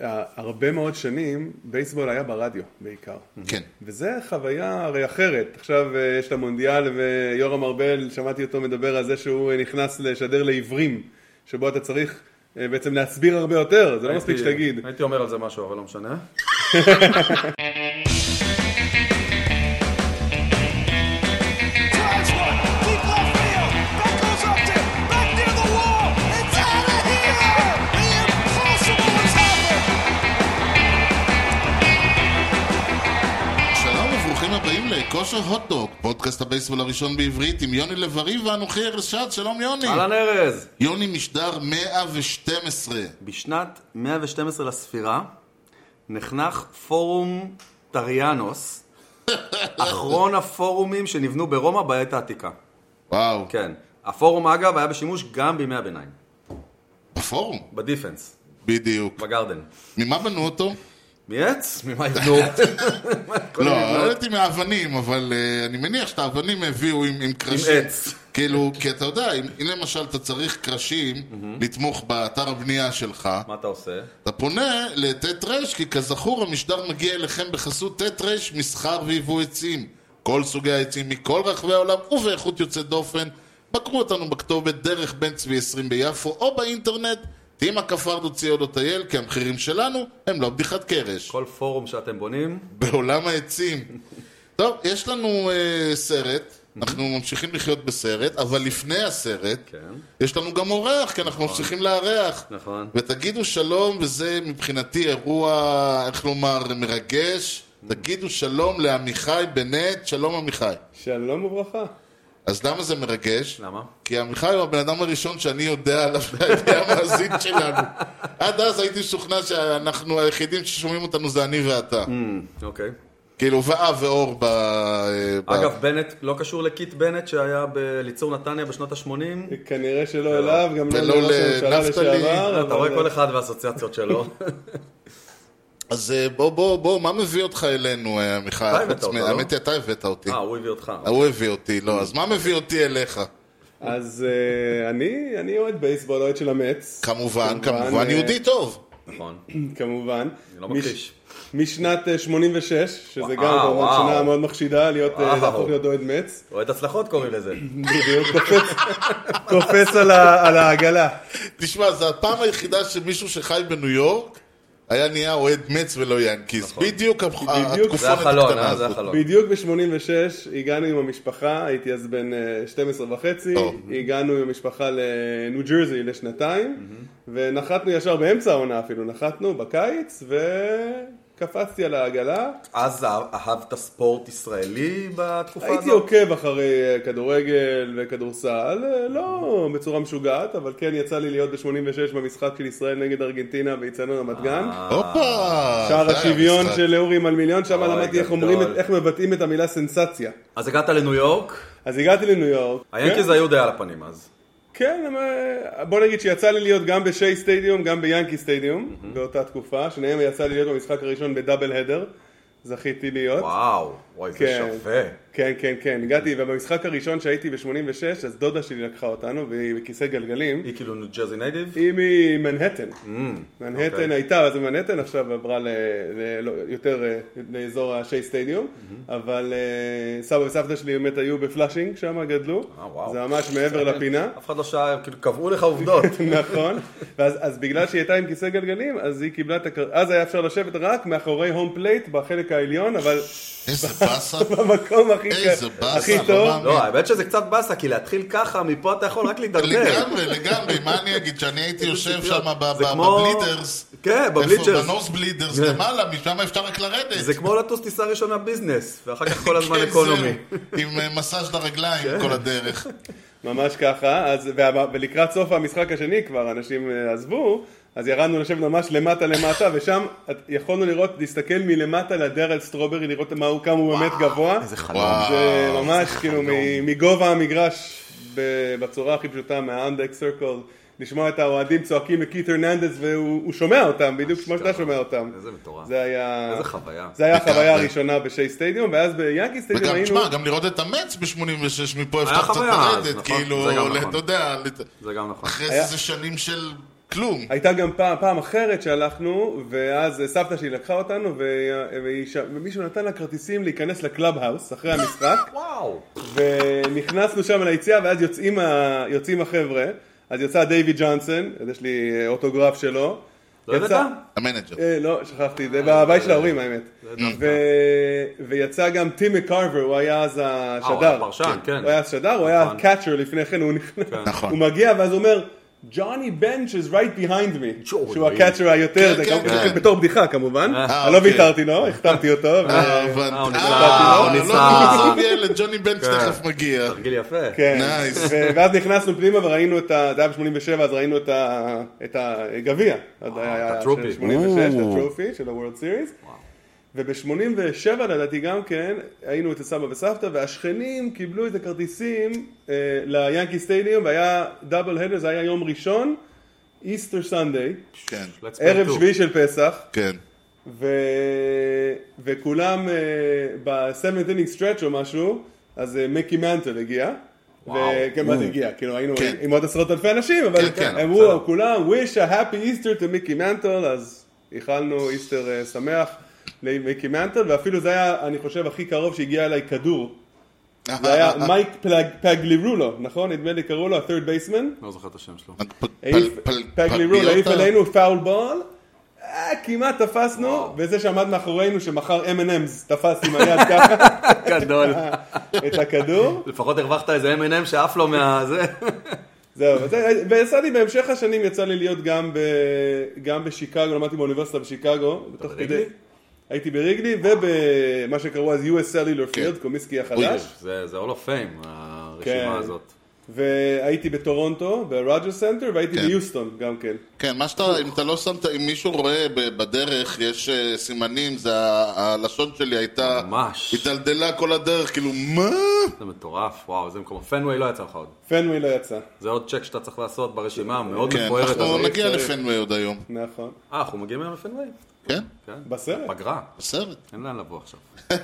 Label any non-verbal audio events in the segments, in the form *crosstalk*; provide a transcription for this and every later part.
הרבה מאוד שנים בייסבול היה ברדיו בעיקר. כן. וזה חוויה הרי אחרת. עכשיו אה, יש את המונדיאל ויורם ארבל, שמעתי אותו מדבר על זה שהוא נכנס לשדר לעיוורים, שבו אתה צריך אה, בעצם להסביר הרבה יותר, זה לא מספיק שתגיד. הייתי אומר על זה משהו, אבל לא משנה. *laughs* לכושר הוטדוק, פודקאסט הבייסבול הראשון בעברית עם יוני לב-ארי ואנוכי ארז שעד, שלום יוני. אהלן ארז! יוני משדר 112. בשנת 112 לספירה נחנך פורום טריאנוס, *laughs* אחרון הפורומים שנבנו ברומא בעת העתיקה. וואו, כן. הפורום אגב היה בשימוש גם בימי הביניים. בפורום, בדיפנס, בדיוק. בגרדן. ממה בנו אותו? מעץ? ממה יבנו? *laughs* לא, לא דברים. ידעתי מהאבנים, אבל אה, אני מניח שאת האבנים הביאו עם עם קרשים. עץ. כאילו, כי אתה יודע, אם אם למשל אתה צריך קרשים לתמוך באתר הבנייה שלך, מה אתה עושה? אתה פונה לט' ר', כי כזכור המשדר מגיע אליכם בחסות ט' ר', מסחר ויבוא עצים. כל סוגי העצים מכל רחבי העולם ובאיכות יוצאת דופן. בקרו אותנו בכתובת דרך בן צבי 20 ביפו או באינטרנט תימא כפרדו ציודו טייל, כי המחירים שלנו הם לא בדיחת קרש. כל פורום שאתם בונים, בעולם העצים. טוב, יש לנו uh, סרט, אנחנו ממשיכים לחיות בסרט, אבל לפני הסרט, כן. יש לנו גם אורח, כי אנחנו ממשיכים לארח. נכון. ותגידו שלום, וזה מבחינתי אירוע, איך לומר, מרגש. תגידו שלום לעמיחי בנט, שלום עמיחי. שלום וברכה. אז למה זה מרגש? למה? כי עמיחי הוא הבן אדם הראשון שאני יודע עליו *laughs* והידי המאזין שלנו. עד אז הייתי משוכנע שאנחנו היחידים ששומעים אותנו זה אני ואתה. אוקיי. כאילו, ואה ואור ב... ב- אגב, בנט לא קשור לקיט בנט שהיה בליצור נתניה בשנות ה-80? כנראה שלא אליו, גם לא ולא לראש הממשלה לנפתלי. לשעבר. אתה רואה כל אחד והאסוציאציות שלו. *laughs* אז אה, בוא, בוא, בוא, מה מביא אותך אלינו, אה, עמיחי? אתה הבאת אותו, לא? האמת היא, אתה הבאת אותי. אה, הוא הביא אותך. הוא הביא אותי, לא. אז מה מביא אותי אליך? אז אה, אני אני אוהד בייסבול, אוהד של המץ. כמובן, כמובן, אה, יהודי טוב. נכון. כמובן. לא מש- מכחיש. משנת אה, 86, שזה גם כמובן. שנה מאוד מחשידה, להיות, אה. להפוך להיות אוהד מצ. אוהד הצלחות קוראים לזה. בדיוק, קופץ- על העגלה. תשמע, זו הפעם היחידה שמישהו שחי בניו יורק היה נהיה אוהד מצ ולא ינקיס. בדיוק בדיוק. התקופונת זה החלון, הקטנה אה? זה הזאת. החלון. בדיוק ב-86 הגענו עם המשפחה, הייתי אז בן אה, 12 וחצי, טוב. הגענו עם המשפחה לניו ג'רזי לשנתיים, ונחתנו ישר באמצע העונה אפילו, נחתנו בקיץ, וקפצתי על העגלה. אז אהבת ספורט ישראלי בתקופה הזאת? הייתי עוקב אחרי אה, כדורגל וכדורסל, אה, לא בצורה משוגעת, אבל כן יצא לי להיות ב-86 במשחק של ישראל נגד ארגנטינה באיצטדיון רמת גן. הופה! שער השוויון. של אורי מלמיליון, שם למדתי איך מבטאים את המילה סנסציה. אז הגעת לניו יורק, אז הגעתי לניו יורק. היאנקיז כן. היו די על הפנים אז. כן, אה, בוא נגיד שיצא לי להיות גם בשי סטדיום, גם ביאנקי סטדיום, באותה תקופה, שניהם יצא לי להיות במשחק הראשון ב double header, זכיתי להיות. וואו, וואי, זה כן. שווה. כן, כן, כן, הגעתי, ובמשחק הראשון שהייתי ב-86, אז דודה שלי לקחה אותנו, והיא בכיסא גלגלים. היא כאילו ניו ג'רזי native? היא ממנהטן. מנהטן אוקיי. הייתה, אז ממנהטן עכשיו עברה ל- ל- לא, יותר אה, לאזור השי סטדיום, אבל אה, סבא וסבתא שלי באמת היו בפלאשינג, שם גדלו, אה, וואו. זה ממש מעבר לפינה. אף אחד לא שאל, כאילו קבעו לך עובדות. *laughs* נכון, ואז אז בגלל שהיא הייתה עם כיסא גלגלים, אז היא קיבלה את הכר... אז היה אפשר לשבת רק מאחורי home plate בחלק העליון, אבל איזה *laughs* באסה. *laughs* במקום הכי, איזה באסה, הכי לא טוב. מאמין. לא, האמת שזה קצת באסה, כי להתחיל ככה, מפה אתה יכול רק להידרדר. לגמרי, לגמרי, מה אני אגיד? שאני הייתי יושב שם ב- זה ב- כמו- ב bleachers. כן, איפה? ב bleachers. ב nosebleeders כן. למעלה, משם אפשר רק לרדת. זה כמו לטוס טיסה ראשונה business, ואחר כך כל הזמן *laughs* כן, economy. עם אה, מסאז' לרגליים כל הדרך. ממש ככה, אז, ולקראת סוף המשחק השני כבר אנשים אה, עזבו, אז ירדנו לשבת ממש למטה למטה, ושם את- יכולנו לראות, להסתכל מלמטה לדרל סטרוברי, לראות מה הוא, כמה הוא באמת גבוה. איזה חלום. זה ממש כאילו מגובה המגרש, ב- בצורה הכי פשוטה, מה on-deck circle, לשמוע את האוהדים צועקים לקית' הרננדס, והוא הוא שומע אותם, בדיוק כמו שאתה שומע אותם. איזה מטורף. זה היה... איזה חוויה. זה היה החוויה לגמרי. הראשונה בשי סטדיום, ואז ביאנקי סטדיום וגם, היינו... תשמע, גם לראות את המטס ב-86 מפה אפשר קצת לרדת, נכון, כאילו, זה גם נכון. אתה יודע, לת- זה גם נכון. אחרי איזה שנים של כלום. הייתה גם פעם, פעם אחרת שהלכנו, ואז סבתא שלי לקחה אותנו, ומישהו נתן לה כרטיסים להיכנס ל clubhouse אחרי המשחק, *laughs* וואו. ונכנסנו שם ליציאה, ואז יוצאים, ה- יוצאים החבר'ה, אז יצא דייווי ג'ונסון, אז יש לי אה, אוטוגרף שלו. לא יצא- הבאת? ה manager. אה, לא, שכחתי זה, בבית של ההורים האמת. ו- ויצא גם טים מקארבר, הוא היה אז אה, הוא השדר. היה פרשן, כן. הוא היה שדר, הוא היה. catcher לפני כן, הוא נכנס, נכון. הוא מגיע ואז הוא אומר, ג'וני בנץ' is right behind me. שהוא ה catcher היותר, כן, זה כן, גם- כן. בתור בדיחה כמובן, אה, אני לא אוקיי. ויתרתי לו, החתמתי אותו, ו- אה, הבנתי. אה, לא, ניסה- עזוב ילד, ג'וני בנץ'. תכף מגיע. תרגיל יפה. כן, ואז נכנסנו פנימה וראינו את ה... זה היה ב-87, אז ראינו את הגביע. את הטרופי. 86, הטרופי של הוורלד סיריס. וב-87 לדעתי גם כן, היינו אצל סבא וסבתא, והשכנים קיבלו את הכרטיסים אה, ליאנקי סטדיום, והיה דאבל הדר, זה היה יום ראשון, איסטר סנדיי, כן, ערב. שביעי של פסח, כן. ו... וכולם uh, ב-7th inning stretch או משהו, אז uh, מיקי מנטל הגיע. וכן, מה זה הגיע? כאילו היינו כן. עם עוד עשרות אלפי אנשים, אבל כן, כן, אמרו. כולם, wish a happy Easter to מיקי מנטל, אז איחלנו איסטר uh, שמח למיקי מנטל, ואפילו זה היה, אני חושב, הכי קרוב שהגיע אליי כדור. זה היה מייק פלג- פגלירולו, נכון? נדמה לי קראו לו, ה-third baseman. לא זוכר את השם שלו. פגלירולו העיף? אלינו פאול בול, אה, כמעט תפסנו, וזה שעמד מאחורינו שמכר M&M's תפס עם היד *laughs* ככה גדול. את הכדור. לפחות הרווחת איזה M&M שעף לו מה... זה. זהו, ויצא לי בהמשך השנים, יצא לי להיות גם ב- גם בשיקגו, למדתי באוניברסיטה בשיקגו. בתוך בריגלי? הייתי בריגלי ובמה שקראו אז US Cellular כן. Field, קומיסקי אוי, החדש. זה זה All of Fame, כן. הרשימה הזאת. והייתי בטורונטו, ברוג'ר סנטר, והייתי כן. ביוסטון גם כן. כן, מה שאתה, אם אתה לא שמת, אם מישהו רואה בדרך, יש אה, סימנים, זה הלשון שלי הייתה... ממש. התדלדלה כל הדרך, כאילו, מה? זה מטורף, וואו, זה מקום. פנוויי לא יצא לך עוד. פנווי לא יצא, זה עוד צ'ק שאתה צריך לעשות ברשימה, מאוד כן, מפוארת אנחנו הזאת. נגיע. לפנוויי עוד היום. נכון. אה, אנחנו מגיעים היום לפנוויי? כן? כן. בסרט. פגרה. בסרט. אין לאן לבוא עכשיו. *laughs*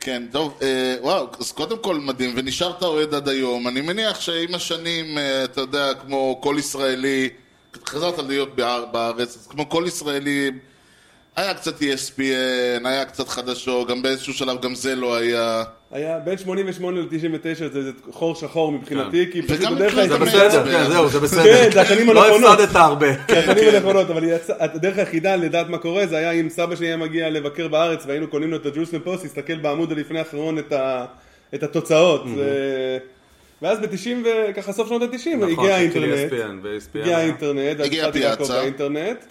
כן, טוב, אה, וואו, אז קודם כל מדהים, ונשארת אוהד עד היום. אני מניח שעם השנים, אה, אתה יודע, כמו כל ישראלי, חזרת להיות באר- בארץ, אז כמו כל ישראלי, היה קצת ESPN, היה קצת חדשות, גם באיזשהו שלב גם זה לא היה. היה בין 88 ל-99 זה זה חור שחור מבחינתי, כי פשוט בדרך כלל... זה. בסדר, כן, זהו, זה בסדר. כן, זה השנים לא הנכונות. הפסדת הרבה. השנים הנכונות, אבל הדרך היחידה לדעת מה קורה זה היה אם סבא שלי היה מגיע לבקר בארץ והיינו קונים לו את הג'רוסלם פוסט, להסתכל בעמוד הלפני האחרון את התוצאות. זה- ואז ב-90 וככה סוף שנות ה-90 נכון, הגיע האינטרנט. הגיע האינטרנט, הגיע פיאצה.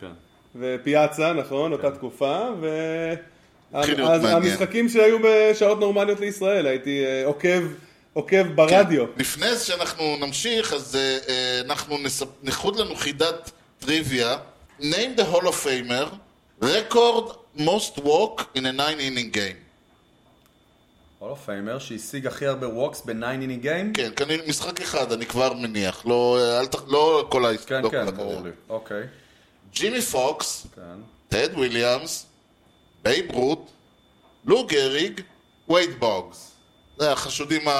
כן. ופיאצה, נכון, אותה תקופה, ו... אז. המשחקים שהיו בשעות נורמליות לישראל, הייתי אה, עוקב, עוקב ברדיו. לפני שאנחנו נמשיך, אז אה, אנחנו נספ... נחוד לנו חידת טריוויה. name the Hall of Famer, record most walk in a nine inning game. Hall of Famer שהשיג הכי הרבה walks ב-9 inning game? כן, כנראה משחק אחד, אני כבר מניח. לא, אל ת... לא כל ה... כן, לא כן. ברור לי. אוקיי. ג'ימי פוקס, כן. טד וויליאמס, בייב רות, לו גריג, וייד בוגס. זה החשודים ה...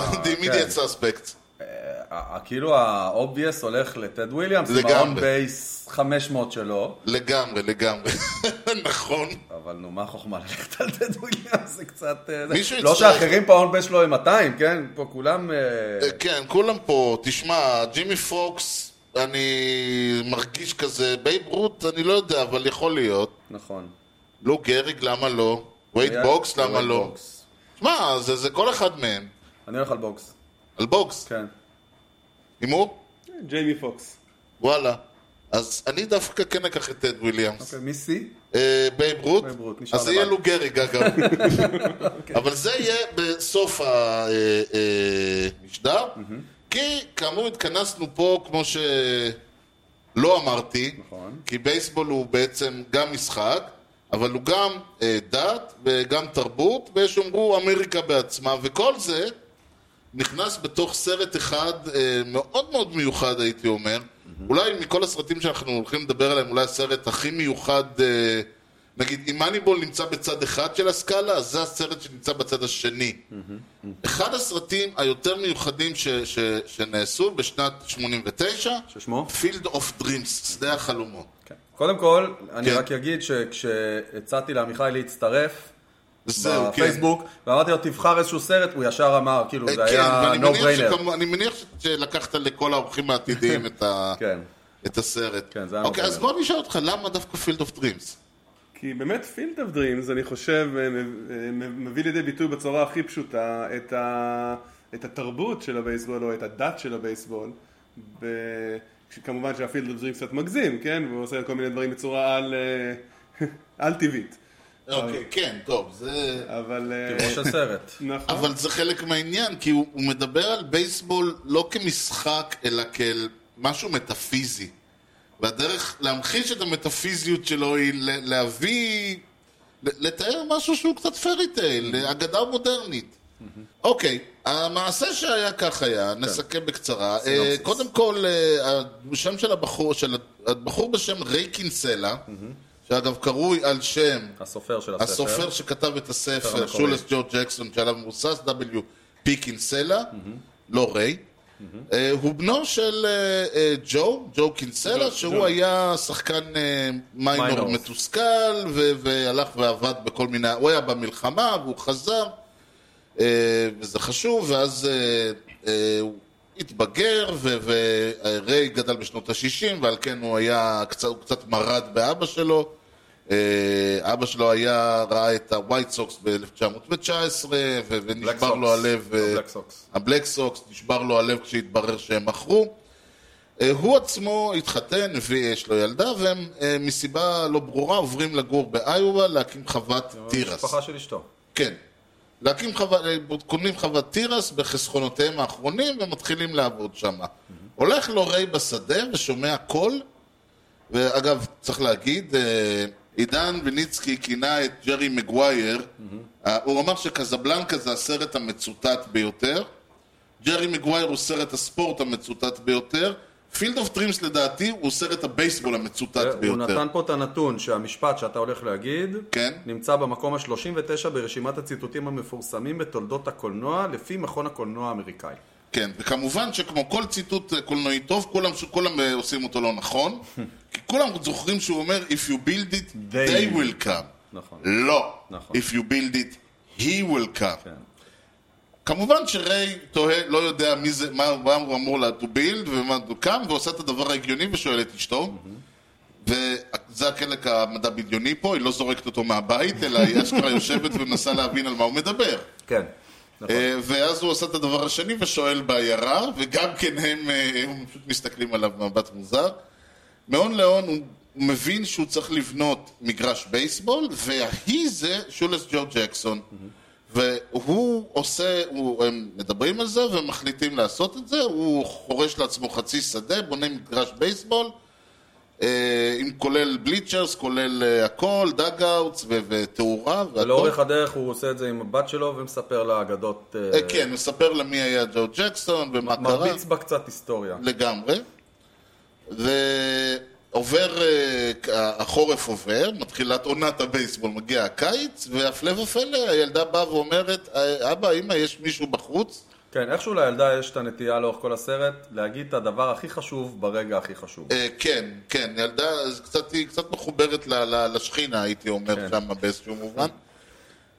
*laughs* The כן. immediate suspects. אה, אה, כאילו ה obvious הולך לטד וויליאמס, עם. ה on-base 500 שלו, לגמרי, לגמרי. *laughs* נכון. אבל נו, מה החוכמה ללכת על טד וויליאמס? זה קצת... אה, מישהו לא יצטרך- שאחרים פה ה on-base שלו הם 200, כן? פה כולם... אה, אה, כן, כולם פה, תשמע, ג'ימי פוקס, אני מרגיש כזה, בייב רות, אני לא יודע, אבל יכול להיות. נכון. לו גריג, למה לא? וייד בוקס, למה וייד לא? בוקס. שמע, זה זה כל אחד מהם. אני הולך על בוקס. על בוקס. כן. הימור? ג'יימי פוקס. וואלה. אז אני דווקא כן אקח את טד וויליאמס. אוקיי, מי שיא? אה, בייב רות? אז זה יהיה. לו גריג אגב. *laughs* אבל זה יהיה בסוף המשדר. כי כאמור התכנסנו פה, כמו שלא אמרתי, נכון. כי בייסבול הוא בעצם גם משחק, אבל הוא גם אה, דת וגם תרבות, ויש שאומרו אמריקה בעצמה, וכל זה נכנס בתוך סרט אחד אה, מאוד מאוד מיוחד, הייתי אומר. אולי מכל הסרטים שאנחנו הולכים לדבר עליהם, אולי הסרט הכי מיוחד אה, נגיד, אם מאניבול נמצא בצד אחד של הסקאלה, אז זה הסרט שנמצא בצד השני. אחד הסרטים היותר מיוחדים ש, ש, שנעשו בשנת 89, ששמו? Field of Dreams, שדה החלומות. כן. קודם כל, אני כן. רק אגיד שכשהצעתי לעמיחי להצטרף, זהו, כן. בפייסבוק, ואמרתי לו, תבחר איזשהו סרט, הוא ישר אמר, כאילו, זה כן, היה no מניח, brainer. שכמו, אני מניח ש- שלקחת לכל האורחים העתידיים את, ה, *laughs* כן. את הסרט. כן, זה היה אוקיי, אז. בוא נשאל אותך, למה דווקא Field of Dreams? כי באמת Field of Dreams, אני חושב, אה, מ- אה, מביא לידי ביטוי בצורה הכי פשוטה את, ה, את התרבות של הבייסבול או את הדת של הבייסבול. ב, כמובן שה Field Dreams קצת מגזים, כן? והוא עושה כל מיני דברים בצורה על, אה, *laughs* על טבעית. אוקיי, כן, טוב, זה... אבל... אה, טבעו של סרט. נכון. אבל זה חלק מהעניין, כי הוא, הוא מדבר על בייסבול לא כמשחק, אלא כאל משהו מטאפיזי. והדרך להמחיש את המטאפיזיות שלו היא להביא, לתאר משהו שהוא קצת פרי טייל, אגדה מודרנית. אוקיי, המעשה שהיה כך היה, נסכם בקצרה. אה, סינופסיס. קודם כל, אה, השם של הבחור, של הבחור בשם ריי קינסלה, שאגב קרוי על שם הסופר של הספר. הסופר שכתב את הספר. שולס ג'ו ג'קסון, שעליו מבוסס, W. פי קינסלה, לא ריי. אה, הוא בנו של אה, אה, ג'ו, ג'ו קינסלה, שהוא. היה שחקן אה, מיינור. מתוסכל, והלך ועבד בכל מיני... הוא היה במלחמה, והוא חזר, אה, וזה חשוב, ואז אה, אה, הוא התבגר, וריי גדל בשנות ה-60, ועל כן הוא היה, הוא קצת מרד באבא שלו. אה, אבא שלו היה, ראה את הווייט סוקס ב-1919, ונשבר לו הלב, אה, סוקס. הבלק סוקס, נשבר לו הלב כשהתברר שהם מכרו. אה, הוא עצמו התחתן, ויש לו ילדה, והם אה, מסיבה לא ברורה עוברים לגור באיובה להקים חוות תירס. משפחה של אשתו. כן. להקים חוות, קונים חוות תירס בחסכונותיהם האחרונים ומתחילים לעבוד שם. הולך לו ריי בשדה ושומע קול, ואגב, צריך להגיד, אה, עידן וניצקי כינה את ג'רי מגווייר, אה, הוא אמר שקזבלנקה זה הסרט המצוטט ביותר, ג'רי מגווייר הוא סרט הספורט המצוטט ביותר, Field of Dreams לדעתי הוא סרט הבייסבול המצוטט הוא ביותר. נתן פה את הנתון שהמשפט שאתה הולך להגיד, כן. נמצא במקום ה-39 ברשימת הציטוטים המפורסמים בתולדות הקולנוע, לפי מכון הקולנוע האמריקאי. כן, וכמובן שכמו כל ציטוט קולנועי טוב, כולם, כולם אה, עושים אותו לא נכון, כי כולם זוכרים שהוא אומר If you build it, They they will come. נכון. לא. נכון. If you build it, he will come. כן. כמובן שריי תוהה, לא יודע מי זה, מה, מה הוא אמור to build ומה הוא קם, ועושה את הדבר ההגיוני ושואל את אשתו. וזה החלק המדע בדיוני פה, היא לא זורקת אותו מהבית, אלא היא אשכרה יושבת ומנסה להבין על מה הוא מדבר. כן. נכון. אה, ואז הוא עושה את הדבר השני ושואל בעיירה, וגם כן הם, אה, הם פשוט מסתכלים עליו במבט מוזר. מהון להון הוא מבין שהוא צריך לבנות מגרש בייסבול, והיא זה שולס ג'ו ג'קסון. והוא עושה, הוא, הם מדברים על זה ומחליטים לעשות את זה, הוא חורש לעצמו חצי שדה, בונה מגרש בייסבול, אה, עם כולל bleachers, כולל אה, הכל, dugouts ו- ותאורה והכל. ולאורך הדרך הוא עושה את זה עם הבת שלו ומספר לה אגדות, אה, אה, כן, מספר לה מי היה ג'ו ג'קסון ומה קרה. מרביץ בה קצת היסטוריה. לגמרי. ועובר, אה, החורף עובר, מתחילת עונת הבייסבול, מגיע הקיץ, והפלא ופלא, הילדה באה ואומרת, "אה, אבא, אמא, יש מישהו בחוץ? כן, איכשהו לילדה יש את הנטייה לאורך כל הסרט להגיד את הדבר הכי חשוב ברגע הכי חשוב. אה, כן, כן, ילדה, קצת, היא קצת מחוברת לשכינה, הייתי אומר, כן. שם באיזשהו מובן.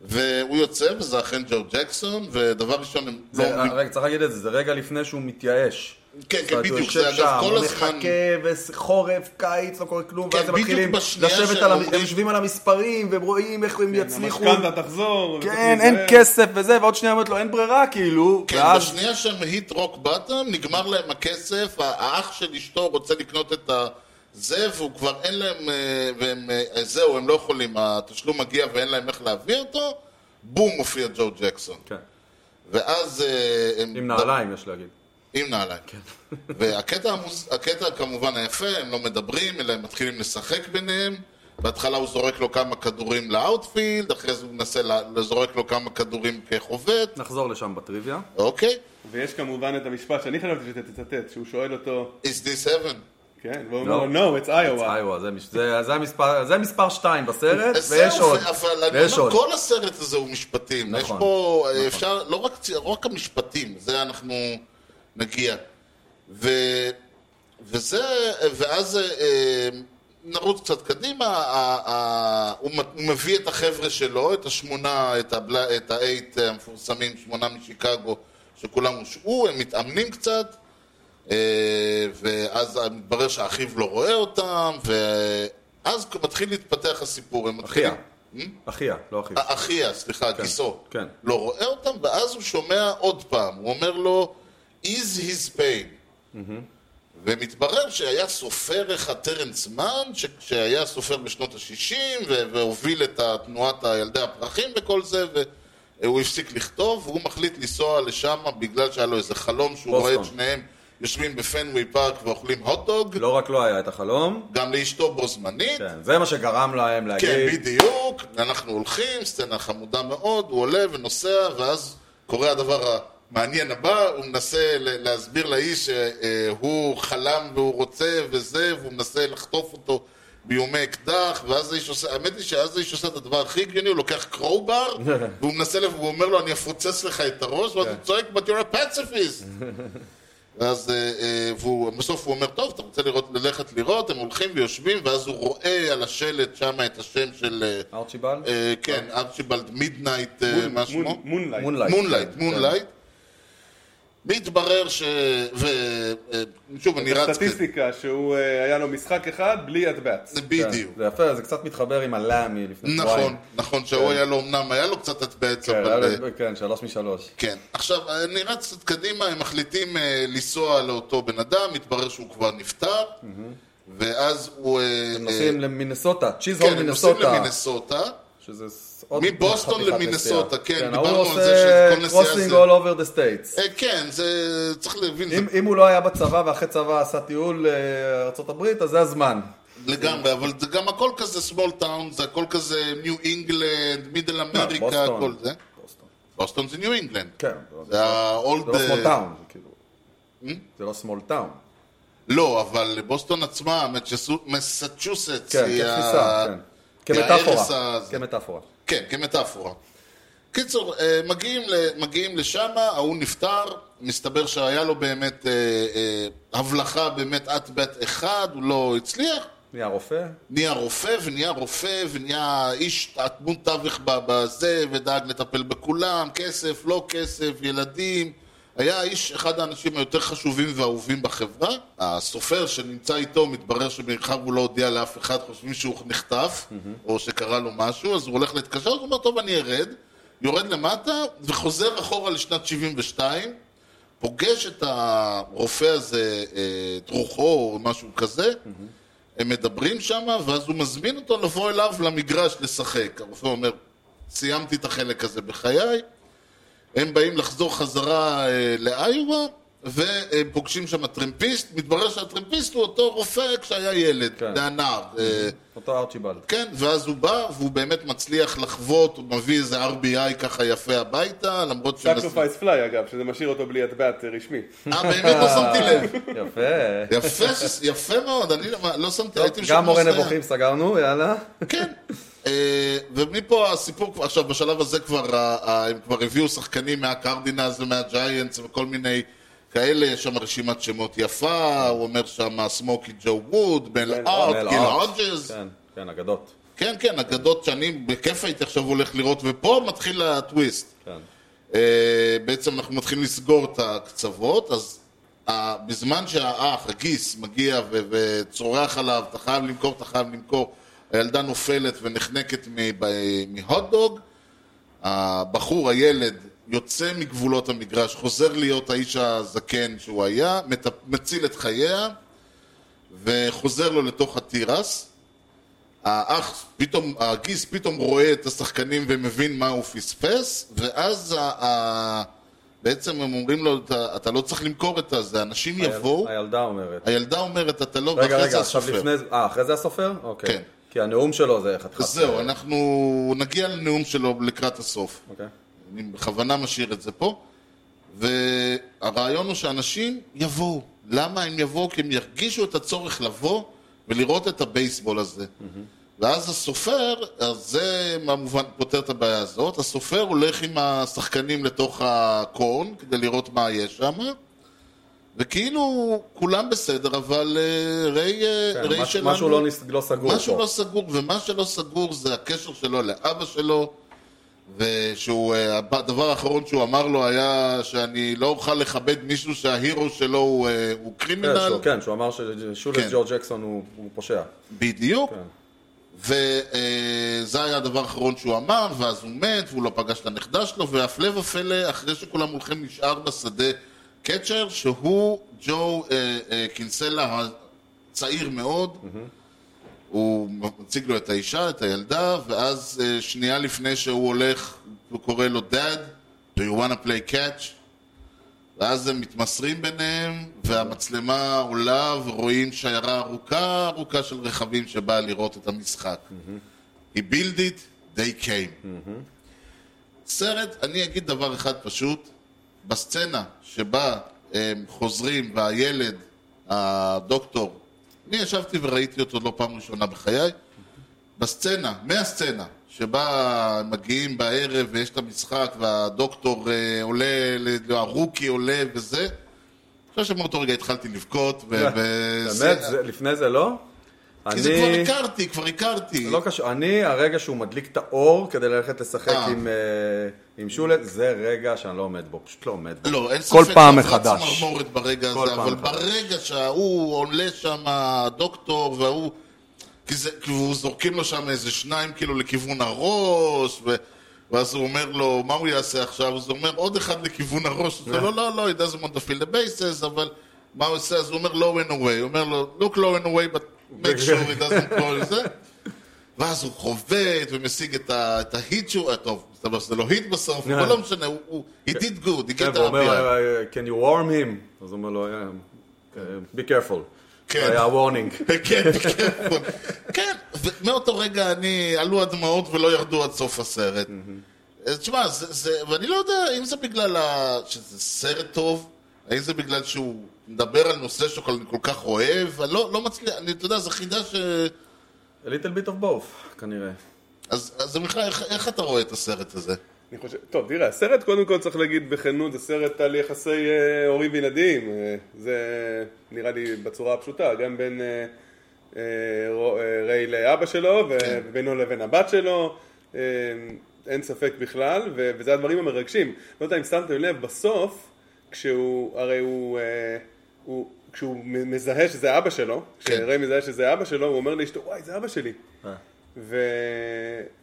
והוא יוצא, וזה אכן ג'ו ג'קסון, ודבר ראשון, הם לא זה. רגע, צריך להגיד את זה, זה רגע לפני שהוא מתייאש. כן, כן, הוא בדיוק, זה אגב כל הוא הזמן... מחכה, וחורף, קיץ, לא קורה כלום, כן, ואז הם מתחילים לשבת על, הם יושבים על המספרים, והם רואים איך הם יצליחו. המשכנתה תחזור. כן, אין. כסף וזה, ועוד שנייה אומרת לו, אין ברירה, כאילו. כן, בשנייה שהם hit rock bottom, נגמר להם הכסף, האח של אשתו רוצה לקנות את הזה, והוא כבר אין להם, אה, והם, אה, זהו, הם לא יכולים, התשלום מגיע ואין להם איך להביא אותו, בום, מופיע ג'ו ג'קסון. כן, ואז... אה, הם- עם נעליים, יש להגיד. עם נעליים. והקטע המוז... הקטע כמובן היפה, הם לא מדברים, אלא הם מתחילים לשחק ביניהם. בהתחלה הוא זורק לו כמה כדורים ל outfield, אחרי זה הוא מנסה ל- לזורק לו כמה כדורים כחובט, נחזור לשם בטריוויה. אוקיי? ויש כמובן את המשפט שאני חשבתי שאתה תצטט, שהוא שואל אותו, Is this heaven? כן, והוא אומר לו, no, it's Iowa. איואה, זה מש- זה- זה המספר- זה מספר 2 בסרט, ויש עוד. אבל אומר. כל הסרט הזה הוא משפטים. יש נכון, פה, נכון. אפשר, לא לא רק המשפטים, זה אנחנו נגיע. ו, וזה, ואז אה, נרוץ קצת קדימה, ה- ה- הוא מביא את החבר'ה שלו, את השמונה, את הבלה- את האייט המפורסמים, שמונה משיקגו, שכולם הושעו, הם מתאמנים קצת. אה, ואז מתברר שאחיו לא רואה אותם, ואז מתחיל להתפתח הסיפור. אחיה. מתחילים- אחיה, לא אחי. אה, אחיה, סליחה, גיסו. כן. לא רואה אותם, ואז הוא שומע עוד פעם, הוא אומר לו, is his pain. ומתברר שהיה סופר אחד, טרנס מן, ש- שהיה סופר בשנות ה-60, והוביל את תנועת ילדי הפרחים וכל זה, והוא הפסיק לכתוב, והוא מחליט לנסוע לשם בגלל שהיה לו איזה חלום שהוא רואה את. שניהם יושבים בפנווי פארק ואוכלים הוטדוג, לא רק לו היה את החלום, גם לאשתו בו זמנית. כן, זה מה שגרם להם להגיד, כן, בדיוק, אנחנו הולכים, סצנה חמודה מאוד, הוא עולה ונוסע, ואז קורה הדבר המעניין הבא, הוא מנסה להסביר לאיש שהוא חלם והוא רוצה וזה, והוא מנסה לחטוף אותו באיומי אקדח, ואז האיש עושה, האמת היא שאז האיש עושה את הדבר הכי הגיוני, הוא לוקח crowbar, *laughs* והוא מנסה, והוא אומר לו, אני אפוצץ לך את הראש, ואז הוא צועק, but you're a pacifist. *laughs* ואז אה, אה, בסוף הוא אומר, טוב, אתה רוצה לראות, ללכת לראות, הם הולכים ויושבים, ואז הוא רואה על השלט שם את השם של, אה, ארצ'יבלד? אה, כן, ארצ'יבלד מידנייט, אה, מה שמו? מונלייט. מונלייט. מונלייט, כן, מונלייט. מתברר ש... ושוב, אני רץ... סטטיסטיקה שהוא אה, היה לו משחק אחד בלי הטבעץ. זה כן, בדיוק. זה יפה, זה קצת מתחבר עם הלאמי לפני נכון, שבועיים. נכון, שהוא היה לו, אמנם היה לו קצת כן, היה אבל... לו- כן, שלוש משלוש. כן. עכשיו, אני רץ קצת קדימה, הם מחליטים אה, לנסוע לאותו בן אדם, מתברר שהוא כבר נפטר, ואז הוא... אה, הם אה, נוסעים למינסוטה, צ'יז הול כן, הם נוסעים מינסוטה. למינסוטה. שזה עוד מבוסטון למינסוטה, נסיעה. כן, ההוא דיברנו על זה שזה כל עושה נסיעה קרוסינג זה- all over the states. אה, כן, זה... צריך להבין, זה אם, אם הוא לא היה בצבא ואחרי צבא עשה טיול לארה"ב, אז זה הזמן. לגמרי, אבל זה גם הכל כזה small town, זה הכל כזה ניו אינגלנד, Middle America. הכל זה. בוסטון. בוסטון זה ניו אינגלנד. כן. זה ה-old... זה לא small town, זה כאילו. Hmm? זה לא small town. לא, אבל בוסטון עצמה, מסצ'וסטס, כן, היא ה- כן. כמטאפורה. הערש הזה. כמטאפורה. כן, כמטאפורה. קיצור, אה, מגיעים, ל- מגיעים לשם, ההוא נפטר, מסתבר שהיה לו באמת אה, אה, הבלחה באמת אט בת אחד, הוא לא הצליח, נהיה רופא. נהיה רופא ונהיה רופא ונהיה איש דמות תווך בזה ודאג לטפל בכולם, כסף, לא כסף, ילדים. היה האיש, אחד האנשים היותר חשובים ואהובים בחברה. הסופר שנמצא איתו, מתברר שמאחר הוא לא הודיע לאף אחד, חושבים שהוא נחטף, או שקרה לו משהו, אז הוא הולך להתקשר, הוא אומר, טוב, אני ארד, יורד למטה, וחוזר אחורה לשנת 72, פוגש את הרופא הזה, אה, את רוחו או משהו כזה, הם מדברים שם, ואז הוא מזמין אותו לבוא אליו למגרש לשחק. הרופא אומר, סיימתי את החלק הזה בחיי, הם באים לחזור חזרה אה, לאיואה, והם פוגשים שם טרמפיסט, מתברר שהטרמפיסט הוא אותו רופא כשהיה ילד, כן. זה הנער. אה, אותו ארצ'יבלד. כן, ואז הוא בא, והוא באמת מצליח לחוות, הוא מביא איזה RBI ככה יפה הביתה, למרות ש... sacrifice fly אגב, שזה משאיר אותו בלי ה at bat רשמי. אה, באמת לא שמתי לב. *laughs* יפה. יפה, יפה מאוד, אני לא- לא שמתי, הייתי גם משוכנע מורה שזה היה. נבוכים סגרנו, יאללה. כן. אה, ומפה הסיפור, עכשיו בשלב הזה כבר, הם כבר הביאו שחקנים מהקרדינלס ומהג'יינטס וכל מיני כאלה, יש שם רשימת שמות יפה, הוא אומר שם סמוקי ג'ו ווד, מל אוט, גיל ארט. הודג'ס. כן, כן, אגדות. כן, כן, אגדות שאני בכיף הייתי עכשיו הולך לראות, ופה מתחיל הטוויסט. כן. אה, בעצם אנחנו מתחילים לסגור את הקצוות, אז אה, בזמן שהאח, הגיס, מגיע וצורח עליו, אתה חייב למכור, אתה חייב למכור, הילדה נופלת ונחנקת מהוטדוג, הבחור, הילד, יוצא מגבולות המגרש, חוזר להיות האיש הזקן שהוא היה, מציל את חייה, וחוזר לו לתוך התירס. האח, פתאום, הגיס פתאום רואה את השחקנים ומבין מה הוא פספס, ואז ה, ה, בעצם הם אומרים לו, אתה, אתה לא צריך למכור את הזה, אנשים יבואו, הילדה אומרת. הילדה אומרת, אתה לא, רגע, רגע, זה עכשיו. לפני. אה, אחרי זה הסופר? אוקיי. כן. כי הנאום שלו זה חתיכת... אז זהו, אנחנו נגיע לנאום שלו לקראת הסוף. אוקיי. אני בכוונה משאיר את זה פה. והרעיון הוא שאנשים יבואו. למה הם יבואו? כי הם ירגישו את הצורך לבוא ולראות את הבייסבול הזה. ואז הסופר, אז זה כמובן פותר את הבעיה הזאת, הסופר הולך עם השחקנים לתוך הקורן כדי לראות מה יש שם, וכאילו כולם בסדר, אבל אה, ריי, אה, כן, ריי מש- שלנו... משהו לא נס- לא סגור משהו פה. לא סגור, ומה שלא סגור זה הקשר שלו לאבא שלו, ושהוא, אה, הדבר האחרון שהוא אמר לו היה שאני לא אוכל לכבד מישהו שההירו שלו הוא, הוא כן, קרימינל. שהוא- כן, שהוא אמר ששולס כן. ג'ורג' ג'קסון הוא הוא פושע. בדיוק. כן. וזה היה הדבר האחרון שהוא אמר, ואז הוא מת, והוא לא פגש את הנכדה שלו, והפלא ופלא, אחרי שכולם הולכים, נשאר בשדה קצ'ר, שהוא ג'ו אה, אה, קינסלה הצעיר מאוד. הוא מציג לו את האישה, את הילדה, ואז אה, שנייה לפני שהוא הולך, הוא קורא לו Dad, do you want to play catch? ואז הם מתמסרים ביניהם, והמצלמה עולה, ורואים שיירה ארוכה ארוכה של רכבים שבאה לראות את המשחק. He built it, they came. סרט, אני אגיד דבר אחד פשוט, בסצנה שבה הם חוזרים והילד, הדוקטור, אני ישבתי וראיתי אותו לא פעם ראשונה בחיי, בסצנה, מהסצנה, שבה מגיעים בערב ויש את המשחק והדוקטור אה, עולה, הרוקי עולה וזה, אני חושב שמאותו רגע התחלתי לבכות, באמת? לפני זה לא? כי זה כבר. הכרתי, כבר הכרתי. לא קשור. אני, הרגע שהוא מדליק את האור כדי ללכת לשחק אה. עם, אה, עם שולט, זה רגע שאני לא עומד בו, פשוט לא עומד בו. לא, אין ספק כל פעם מחדש. צמרמורת ברגע כל הזה, אבל. ברגע שההוא עולה שם, הדוקטור, וההוא... כי זה, כאילו זורקים לו שם איזה שניים כאילו לכיוון הראש, ו... ואז הוא אומר לו, מה הוא יעשה עכשיו? אז הוא אומר, עוד אחד לכיוון הראש. הוא אומר, לא, לא, לא, he doesn't want to fill the bases, אבל מה הוא עושה? אז הוא אומר, low and away. הוא אומר לו, look low and away, but make sure he doesn't go לזה. ואז הוא חובט ומשיג את ההיט שהוא, אה, טוב, מסתבר שזה לא היט בסוף, אבל לא משנה, הוא- he did good, he כן, get אומר, the "Uh, can you warm him? אז הוא אומר לו, "Yeah, uh, be careful. כן. זה היה warning. *laughs* כן, כן, כן, ומאותו רגע אני, עלו הדמעות ולא ירדו עד סוף הסרט. אז תשמע, זה, זה, ואני לא יודע אם זה בגלל. שזה סרט טוב, האם זה בגלל שהוא מדבר על נושא שאני כל כך אוהב, אני לא, לא מצליח, אני, אתה יודע, זו חידה ש... A little bit of both, כנראה. אז, אז בכלל, איך, איך אתה רואה את הסרט הזה? אני חושב, טוב, תראה, הסרט קודם כל צריך להגיד בכנות, זה סרט על יחסי אה, הורים וילדים, אה, זה נראה לי בצורה הפשוטה, גם בין אה, אה, רו- אה, ריי לאבא שלו כן. ובינו לבין הבת שלו, אה, אין ספק בכלל, ו- וזה הדברים המרגשים. לא יודע אם שמתם לב, בסוף, כשהוא, הרי הוא, אה, הוא כשהוא מזהה שזה אבא שלו, כן. כשריי מזהה שזה אבא שלו, הוא אומר לאשתו, וואי, זה אבא שלי. אה. ו...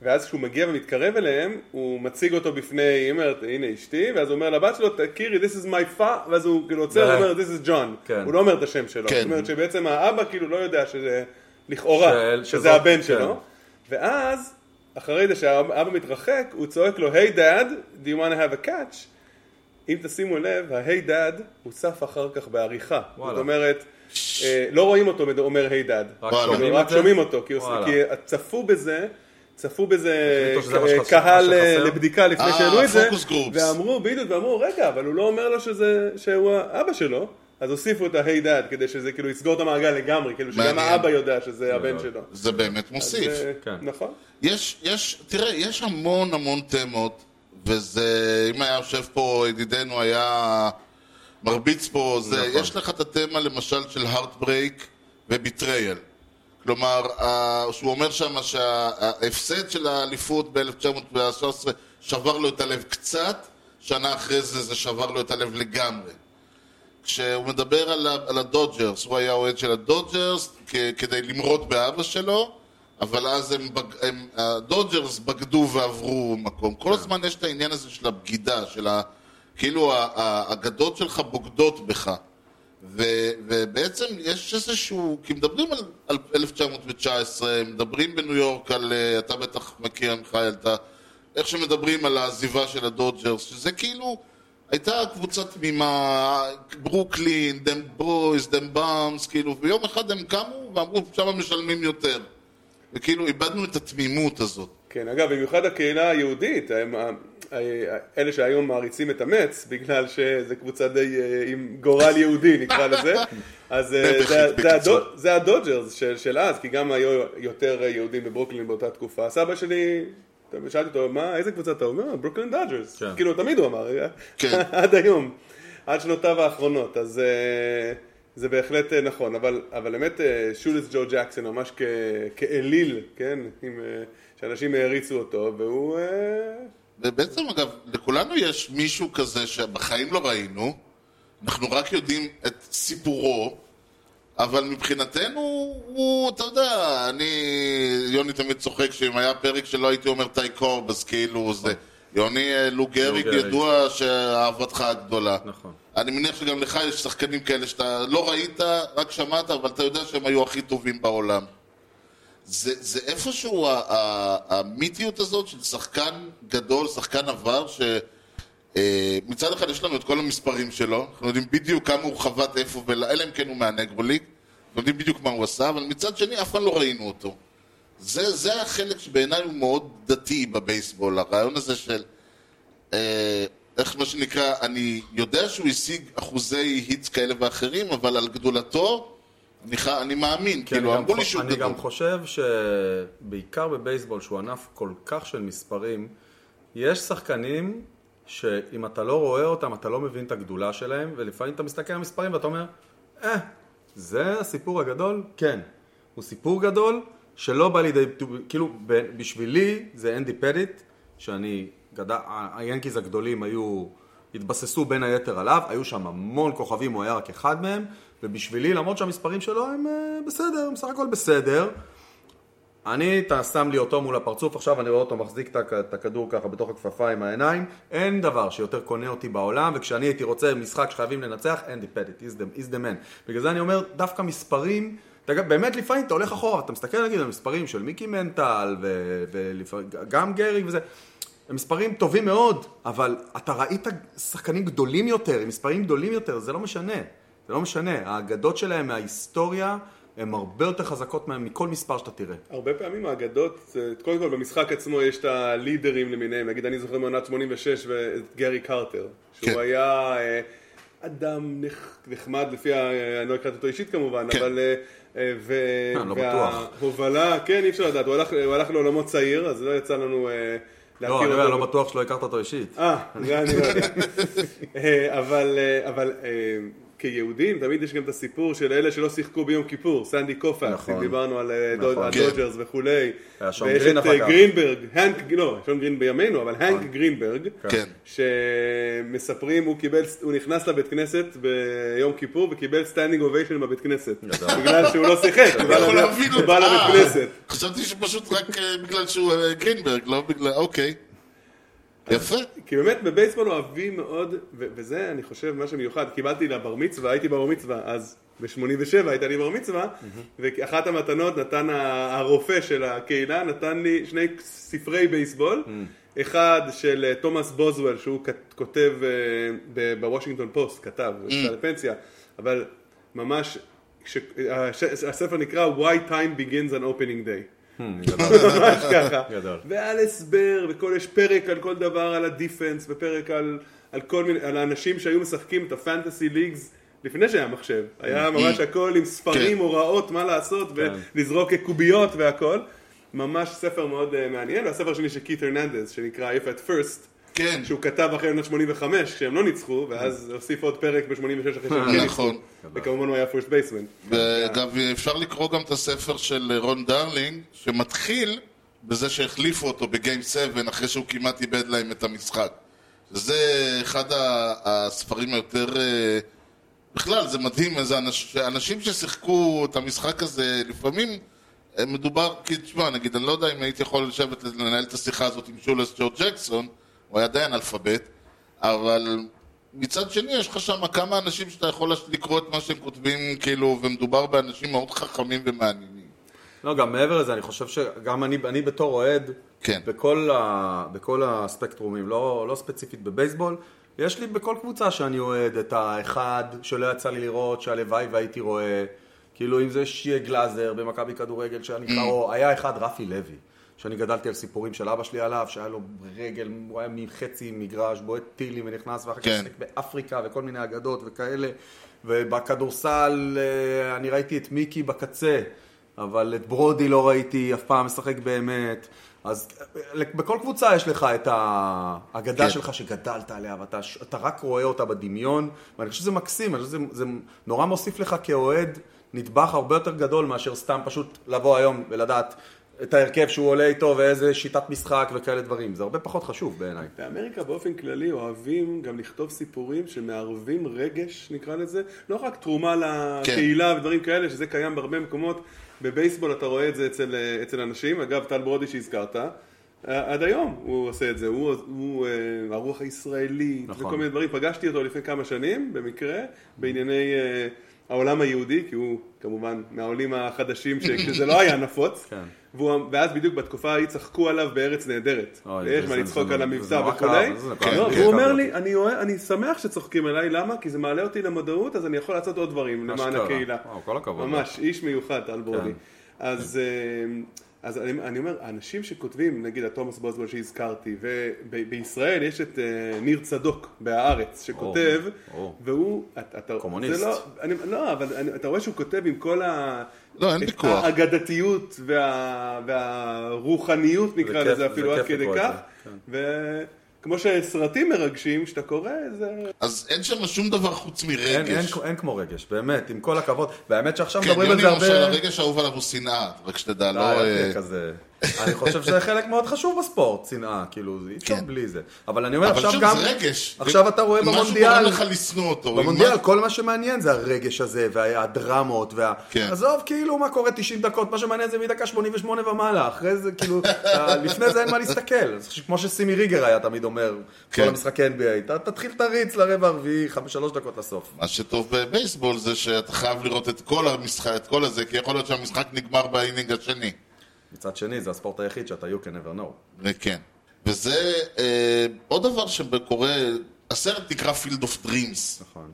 ואז כשהוא מגיע ומתקרב אליהם, הוא מציג אותו בפני, היא אומרת, הנה אשתי, ואז הוא אומר לבת שלו, תכירי, this is my fa, ואז הוא כאילו עוצר, אה. הוא אומר, this is John. כן. הוא לא אומר את השם שלו. כן. זאת אומרת שבעצם האבא כאילו לא יודע שזה, לכאורה, של- שזה שזאת- הבן כן. שלו. ואז, אחרי זה שהאבא מתרחק, הוא צועק לו, היי דאד, do you want to have a catch? אם תשימו לב, ה-היי דאד הוסף אחר כך בעריכה. וואלה. זאת אומרת, אה, לא רואים אותו אומר היי דאד. רק. שומעים רק? שומעים אותו, כי, צפו בזה, צפו בזה אה, קהל אה? לבדיקה לפני שהעלו את זה. ואמרו, בדיוק, ואמרו, רגע, אבל הוא לא אומר לו שזה, שהוא האבא שלו, אז הוסיפו את ההיי דאד, כדי שזה כאילו יסגור את המעגל לגמרי, כאילו שגם. האבא יודע שזה הבן שלו. זה באמת מוסיף. כן. נכון. יש, יש, תראה, יש המון המון תמות, וזה, אם היה יושב פה ידידנו, היה מרביץ פה, זה, נכון. יש לך את התמה למשל של heartbreak ו betrayal. כלומר, שהוא אומר שם שההפסד של האליפות ב-1913 שבר לו את הלב קצת, שנה אחרי זה זה שבר לו את הלב לגמרי. כשהוא מדבר על, על הדודג'רס, הוא היה אוהד של הדודג'רס כדי למרוד באבא שלו, אבל אז הם, בג... הם, הדודג'רס בגדו ועברו מקום. כל הזמן יש את העניין הזה של הבגידה, של ה... כאילו האגדות שלך בוגדות בך. ו, ובעצם יש איזשהו, כי מדברים על, על 1919, מדברים בניו יורק על, אה, אתה בטח מכיר, מיכאל, אתה, איך שמדברים על העזיבה של הדודג'רס, שזה כאילו, הייתה קבוצה תמימה, ברוקלין, דם ברויז, דם באמס, כאילו, ויום אחד הם קמו ואמרו, שם משלמים יותר. וכאילו, איבדנו את התמימות הזאת. כן, אגב, במיוחד הקהילה היהודית, הם, אה, אלה שהיום מעריצים את המטס, בגלל שזה קבוצה די אה, עם גורל יהודי נקרא לזה, *laughs* אז אה. זה- זה זה הדודג'רס של- של אז, כי גם היו יותר יהודים בברוקלין באותה תקופה. סבא שלי, שאלתי אותו, מה, איזה קבוצה אתה אוהד? ברוקלין דודג'רס. כן. כאילו, תמיד הוא אמר, כן. *laughs* עד היום, עד שנותיו האחרונות, אז אה, זה בהחלט אה, נכון, אבל, אבל באמת אה, Shoeless ג'ו ג'קסון ממש כ, כאליל, כן, עם, אה, שאנשים העריצו אותו, והוא, ובעצם אגב, לכולנו יש מישהו כזה שבחיים לא ראינו, אנחנו רק יודעים את סיפורו, אבל מבחינתנו הוא, אתה יודע, אני, יוני תמיד צוחק שאם היה פרק שלא הייתי אומר טי קורב, אז כאילו זה, יוני לו גריג גריג. ידוע שאהבתך הגדולה. נכון. אני מניח שגם לך יש שחקנים כאלה שאתה לא ראית, רק שמעת, אבל אתה יודע שהם היו הכי טובים בעולם. זה, זה איפשהו המיתיות הזאת של שחקן גדול, שחקן עבר, שמצד אחד יש לנו את כל המספרים שלו, אנחנו יודעים בדיוק כמה הוא חבט איפה, אלא אם כן הוא מהנגרוליג, אנחנו יודעים בדיוק מה הוא עשה, אבל מצד שני אף פעם לא ראינו אותו. זה, זה החלק שבעיניי הוא מאוד דתי בבייסבול, הרעיון הזה של... אה, איך מה שנקרא, אני יודע שהוא השיג אחוזי היטס כאלה ואחרים, אבל על גדולתו, אני, ח... אני מאמין, כי כאילו, אני אמרו לי שהוא אני גדול. גם חושב שבעיקר בבייסבול, שהוא ענף כל כך של מספרים, יש שחקנים שאם אתה לא רואה אותם, אתה לא מבין את הגדולה שלהם, ולפעמים אתה מסתכל על המספרים ואתה אומר, אה, זה הסיפור הגדול? כן. הוא סיפור גדול שלא בא לידי, כאילו, בשבילי זה אנדי פדיט, שאני, גדל, היאנקיז הגדולים היו, התבססו בין היתר עליו, היו שם המון כוכבים, הוא היה רק אחד מהם, ובשבילי, למרות שהמספרים שלו הם אה, בסדר, הם בסך הכל בסדר, אני, אתה שם לי אותו מול הפרצוף, עכשיו אני רואה אותו מחזיק את הכ- את הכדור ככה בתוך הכפפה עם העיניים, אין דבר שיותר קונה אותי בעולם, וכשאני הייתי רוצה משחק שחייבים לנצח, אנדי פדיט, he's the, he's the man. בגלל זה אני אומר, דווקא מספרים, אתה באמת לפעמים אתה הולך אחורה, אתה מסתכל נגיד על מספרים של מיקי מנטל, וגם גרי וזה, הם מספרים טובים מאוד, אבל אתה ראית שחקנים גדולים יותר, עם מספרים גדולים יותר, זה לא משנה. זה לא משנה, האגדות שלהם מההיסטוריה הן הרבה יותר חזקות מהם מכל מספר שאתה תראה. הרבה פעמים האגדות, קודם כל במשחק עצמו יש את הלידרים למיניהם, נגיד אני זוכר מעונת 86 ואת גרי קרטר, שהוא כן. היה אה, אדם נח- נחמד לפי, ה- אני לא הכרתי אותו אישית כמובן, כן. אבל... אה, אה, ו... אה, לא בטוח. וההובלה, כן אי אפשר לדעת, הוא הלך, הוא הלך לעולמות צעיר, אז לא יצא לנו אה, לא, אני לא בטוח שלא הכרת אותו אישית. אה, זה אני לא יודע. אבל, אה, אבל אה, כיהודים תמיד יש גם את הסיפור של אלה שלא שיחקו ביום כיפור, סנדי קופקס, נכון. אם דיברנו על אה, נכון. דוד- כן. וכולי, ויש גרין את אחר אה. גרינברג, הנק, לא, שון גרין בימינו, אבל הנק גרינברג, כן. שמספרים, הוא קיבל, הוא נכנס לבית כנסת ביום כיפור וקיבל standing ovation בבית כנסת, בגלל שהוא לא שיחק, הוא בא לבית- כנסת. חשבתי שפשוט רק אה, בגלל שהוא גרינברג, לא בגלל... אוקיי. יפה. כי באמת בבייסבול אוהבים מאוד, וזה אני חושב מה שמיוחד, קיבלתי לבר מצווה, הייתי בר מצווה, אז ב-87 הייתה לי בר מצווה, ואחת המתנות נתן הרופא של הקהילה, נתן לי שני ספרי בייסבול, אחד של אה, תומאס בוזוול, שהוא כותב אה, ב- בוושינגטון פוסט, כתב, הוא לפנסיה, אבל ממש, הש- הספר נקרא Why Time Begins on Opening Day. *laughs* ממש ככה. גדול. ועל הסבר, וכל, יש פרק על כל דבר על הדיפנס, ופרק על, על כל מיני, על האנשים שהיו משחקים את הפנטסי ליגס לפני שהיה מחשב. היה ממש הכל עם ספרים, כן. הוראות, מה לעשות, ולזרוק קוביות והכל. ממש ספר מאוד אה, מעניין, והספר השני של קית' הרננדז, שנקרא If at First, כן. שהוא כתב אחרי עונת 85, כשהם לא ניצחו, ואז הוסיף עוד פרק ב-86 אחרי שהם *laughs* כן ניצחו. נכון. וכמובן הוא היה first baseman. וגם אפשר לקרוא גם את הספר של רון דרלינג, שמתחיל בזה שהחליפו אותו ב game 7 אחרי שהוא כמעט איבד להם את המשחק. זה אחד הספרים היותר... אה, בכלל, זה מדהים, איזה אנש, אנשים ששיחקו את המשחק הזה, לפעמים אה, מדובר, כי תשמע, נגיד, אני לא יודע אם הייתי יכול לשבת לנהל את השיחה הזאת עם שולס ג'ו ג'קסון, הוא היה די אנאלפבית, אבל מצד שני יש לך שם כמה אנשים שאתה יכול לקרוא את מה שהם כותבים, כאילו, ומדובר באנשים מאוד חכמים ומעניינים. לא, גם מעבר לזה, אני חושב שגם אני, אני בתור אוהד, כן. בכל, ה, בכל הספקטרומים, לא, לא ספציפית בבייסבול, יש לי בכל קבוצה שאני אוהד את האחד שלא יצא לי לראות, שהלוואי והייתי רואה, כאילו אם זה שיה גלאזר במכבי כדורגל שאני Mm. קרוא, היה אחד רפי לוי, שאני גדלתי על סיפורים של אבא שלי עליו, שהיה לו רגל, הוא היה מחצי מגרש, בועט טילים ונכנס, ואחר כך כן. שיחק באפריקה וכל מיני אגדות וכאלה. ובכדורסל אה, אני ראיתי את מיקי בקצה, אבל את ברודי לא ראיתי אף פעם משחק באמת. אז אה, בכל קבוצה יש לך את האגדה כן. שלך שגדלת עליה, ואתה אתה רק רואה אותה בדמיון, ואני חושב שזה מקסים, אני חושב שזה זה נורא מוסיף לך כאוהד נדבך הרבה יותר גדול מאשר סתם פשוט לבוא היום ולדעת את ההרכב שהוא עולה איתו ואיזה שיטת משחק וכאלה דברים. זה הרבה פחות חשוב בעיניי. באמריקה באופן כללי אוהבים גם לכתוב סיפורים שמערבים רגש, נקרא לזה, לא רק תרומה לקהילה ודברים כאלה, שזה קיים בהרבה מקומות. בבייסבול אתה רואה את זה אצל, אצל אנשים, אגב טל ברודי שהזכרת, עד היום הוא עושה את זה, הוא, הוא אה, הרוח הישראלית נכון. וכל מיני דברים, פגשתי אותו לפני כמה שנים במקרה, בענייני אה, העולם היהודי, כי הוא כמובן מהעולים החדשים שכשזה *coughs* לא היה נפוץ, כן. והוא, ואז בדיוק בתקופה ההיא צחקו עליו בארץ נהדרת, זה- מה לצחוק על המבצע וכולי, כן, כן. והוא אומר כאב לי, אני, שמח שצוחקים עליי, למה? כי זה מעלה אותי למודעות, אז אני יכול לעשות עוד דברים למען. הקהילה. כל הכבוד. ממש, איש מיוחד, טל ברודי. כן. אז, אה, אז אני, אני אומר, האנשים שכותבים, נגיד התומאס בוזבול שהזכרתי, ובישראל יש את אה, ניר צדוק בהארץ, שכותב, או. והוא, אתה, אתה, קומוניסט. לא, אני, לא, אבל אני, אתה רואה שהוא כותב עם כל ה... לא, אין את ויכוח. האגדתיות וה, והרוחניות נקרא זה לזה אפילו עד כדי את כך, זה, וכמו שסרטים מרגשים, שאתה קורא, זה... אז אין שם שום דבר חוץ אין, אין, מרגש. אין כמו רגש, באמת, עם כל הכבוד. והאמת שעכשיו כן, מדברים על יוני זה למשל, הרבה... הרגש האהוב עליו הוא שנאה, רק שתדע, לא... די, אל אה, כזה. אני חושב שזה חלק מאוד חשוב בספורט, שנאה, כאילו, אי אפשר כן. בלי זה. אבל אני אומר, אבל עכשיו שוב, גם... זה רגש. עכשיו אתה רואה משהו במונדיאל... גורם לך לשנוא אותו. במונדיאל מה- כל מה שמעניין זה הרגש הזה, והדרמות, וה... כן. עזוב כאילו מה קורה 90 דקות, מה שמעניין זה מדקה 88 ומעלה, אחרי זה כאילו, *laughs* אה, לפני זה אין מה להסתכל. כמו שסימי ריגר היה תמיד אומר, כן. כל המשחקי NBA, ת- תתחיל תריץ לרבע הרביעי, חמש- שלוש דקות לסוף. מה שטוב בבייסבול זה שאתה חייב לראות את כל המשחק, את כל הזה, כי יכול להיות שהמשחק נגמר באינינג השני. מצד שני, זה הספורט היחיד שאתה you can never know. כן. וזה אה, עוד דבר שקורה, הסרט נקרא Field of Dreams. נכון.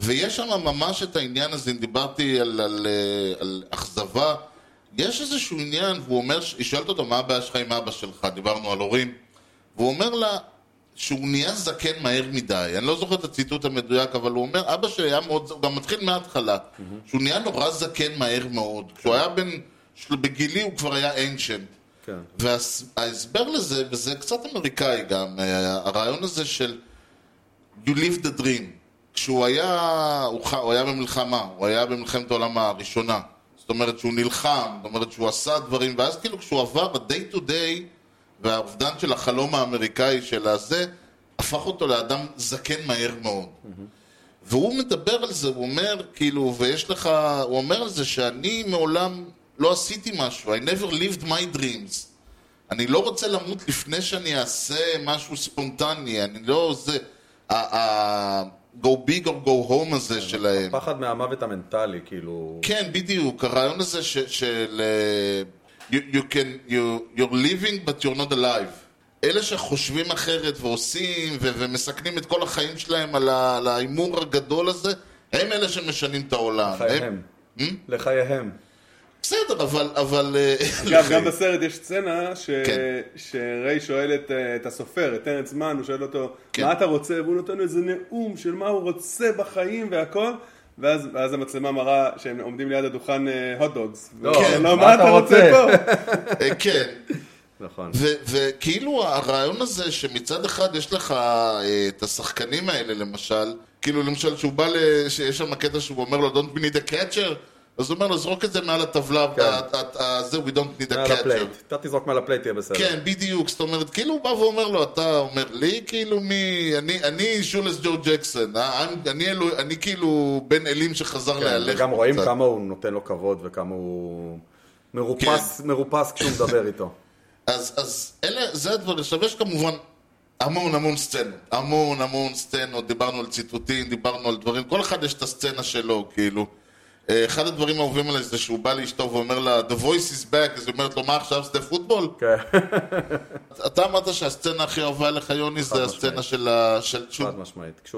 ויש שם ממש את העניין הזה, אם דיברתי על, על, אה, על אכזבה, יש איזשהו עניין, והוא אומר, היא שואלת אותו, מה הבעיה שלך עם אבא שלך? דיברנו על הורים. והוא אומר לה שהוא נהיה זקן מהר מדי. אני לא זוכר את הציטוט המדויק, אבל הוא אומר, אבא שלי היה מאוד, הוא גם מתחיל מההתחלה, שהוא נהיה נורא זקן מהר מאוד. כשהוא היה בן, בגילי הוא כבר היה אנשנט. כן. וההסבר לזה, וזה קצת אמריקאי גם, אה, הרעיון הזה של You live the dream. כשהוא היה, הוא, ח- הוא היה במלחמה, הוא היה במלחמת העולם הראשונה. זאת אומרת שהוא נלחם, זאת אומרת שהוא עשה דברים, ואז כאילו כשהוא עבר ה-day to day, והאובדן של החלום האמריקאי של הזה, הפך אותו לאדם זקן מהר מאוד. והוא מדבר על זה, הוא אומר, כאילו, ויש לך, הוא אומר על זה שאני מעולם לא עשיתי משהו, I never lived my dreams. אני לא רוצה למות לפני שאני אעשה משהו ספונטני, אני לא זה, ה- ה- go big or go home הזה שלהם. פחד מהמוות המנטלי, כאילו... כן, בדיוק, הרעיון הזה ש- של... אה, you, you can, you, you're living but you're not alive. אלה שחושבים אחרת ועושים ו- ומסכנים את כל החיים שלהם על ה- על ההימור הגדול הזה, הם אלה שמשנים את העולם. לחייהם. הם- לחייהם. בסדר, אבל... אבל אה, אגב, גם בסרט יש סצנה ש... כן. שריי שואל את, אה, את הסופר, את טרנס מן, הוא שואל אותו, כן. מה אתה רוצה? והוא נותן לו איזה נאום של מה הוא רוצה בחיים והכל. ואז, ואז המצלמה מראה שהם עומדים ליד הדוכן הוט דוגס. לא, כן, לא, מה אתה רוצה פה? אה, כן. נכון. וכאילו הרעיון הזה שמצד אחד יש לך אה, את השחקנים האלה למשל, כאילו למשל שהוא בא, ל- שיש שם קטע שהוא אומר לו don't we need a catcher, אז הוא אומר לו זרוק את זה מעל הטבלה, כן. זה we don't need a catcher. אתה תזרוק מעל ה plate, תהיה בסדר. כן, בדיוק, זאת אומרת, כאילו הוא בא ואומר לו, אתה אומר לי, כאילו מי, אני, אני שולס ג'ו ג'קסון, אה? אני, כאילו בן אלים שחזר כן, להלך. וגם רואים. כמה הוא נותן לו כבוד וכמה הוא מרופס, מרופס כשהוא מדבר איתו. אז, אז אלה, זה הדברים. עכשיו יש כמובן המון המון סצנות. המון המון סצנות. דיברנו על ציטוטים, דיברנו על דברים. כל אחד יש את הסצנה שלו, כאילו. אחד הדברים האהובים עליי זה שהוא בא לאשתו ואומר לה, The voice is back, אז היא אומרת לו, מה עכשיו, שדה פוטבול? כן, אתה אמרת שהסצנה הכי אהובה עליך, יוני, זה. הסצנה של ה... חד משמעית.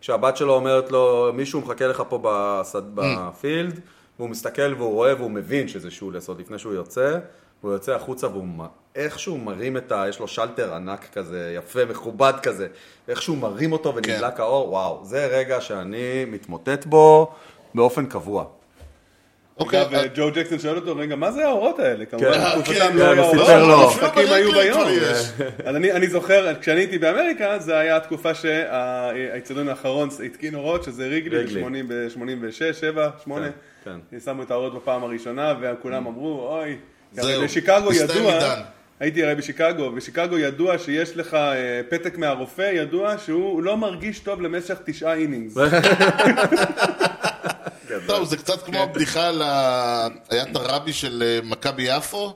כשהבת שלו אומרת לו, מישהו מחכה לך פה בסד- בפילד, והוא מסתכל והוא רואה והוא מבין שזה שולס עוד לפני שהוא יוצא, הוא יוצא החוצה והוא איכשהו מרים את ה... יש לו שלטר ענק כזה, יפה, מכובד כזה, איכשהו מרים אותו ונדלק האור, וואו, זה רגע שאני מתמוטט בו באופן קבוע. אוקיי, אגב, ג'ו ג'קסון שואל אותו, רגע, מה זה האורות האלה? כמובן, כן, בתקופתם כן, לא כן, היה הוא אורות, סיפר לו. המשחקים היו אפילו ביום. ברגעים כבר יש. אז אני אני זוכר, כשאני הייתי באמריקה, זה היה התקופה שהאיצטדיון האחרון התקין אורות, שזה ריגלי ריגלי. ב-86, 7, 8. כן. שמו את האורות בפעם הראשונה, וכולם אמרו, אוי. זהו, בשיקגו ידוע. הייתי הרי בשיקגו, בשיקגו ידוע שיש לך אה, פתק מהרופא, ידוע שהוא לא מרגיש טוב למשך תשעה אינינגס. *laughs* טוב, זה קצת כמו הבדיחה על ה... היה את הרבי של אה, מכבי יפו,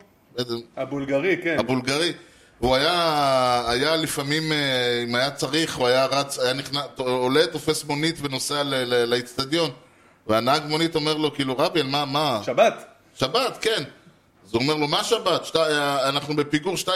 הבולגרי, כן. הבולגרי. הוא היה, היה לפעמים, אה, אם היה צריך, הוא היה רץ, היה נכנס, עולה, תופס מונית ונוסע לאיצטדיון. והנהג מונית אומר לו, כאילו, רבי, על מה, מה? שבת. שבת, כן. אז הוא אומר לו, מה שבת? שתי, אנחנו בפיגור 2-0.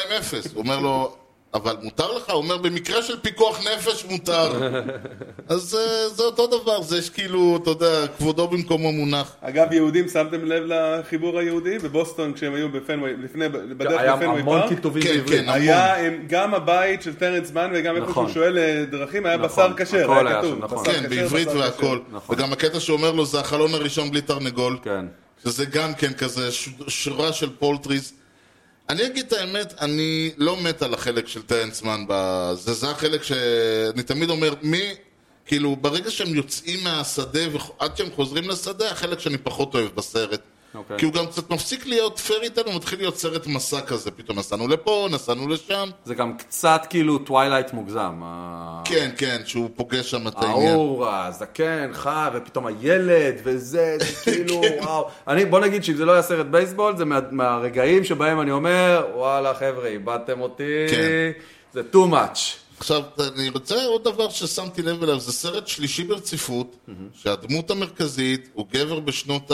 הוא אומר לו, אבל מותר לך? הוא אומר, במקרה של פיקוח נפש מותר. *laughs* אז אה, זה אותו דבר, זה יש כאילו, אתה יודע, כבודו במקומו מונח. אגב, יהודים, שמתם לב לחיבור היהודי? בבוסטון, כשהם היו בפנווי, לפני, בדרך היה לפנווי המון פארק, כיתובים כן, בעברית. כן. היה הם, גם הבית של טרנס מן וגם איפה נכון. שהוא שואל אה, דרכים, היה נכון, בשר כשר, היה היה כתוב. נכון. כן, בעברית והכל. נכון. וגם הקטע שאומר לו, זה החלון הראשון בלי תרנגול. כן. שזה גם כן כזה שורה של פולטריז. אני אגיד את האמת, אני לא מת על החלק של טרנסמן בזה, זה החלק שאני תמיד אומר, מי, כאילו, ברגע שהם יוצאים מהשדה ועד שהם חוזרים לשדה, החלק שאני פחות אוהב בסרט. אוקיי. כי הוא גם קצת מפסיק להיות פרי איתנו, מתחיל להיות סרט מסע כזה, פתאום נסענו לפה, נסענו לשם. זה גם קצת כאילו טווילייט מוגזם. ה- כן, כן, שהוא פוגש שם את העניין. האור, הזקן, חי, ופתאום הילד, וזה, זה *laughs* כאילו, וואו. אני, בוא נגיד שאם זה לא היה סרט בייסבול, זה מה, מהרגעים שבהם אני אומר, וואלה חבר'ה, איבדתם אותי, כן. זה too much. עכשיו, אני רוצה עוד דבר ששמתי לב אליו, זה סרט שלישי ברציפות, שהדמות המרכזית הוא גבר בשנות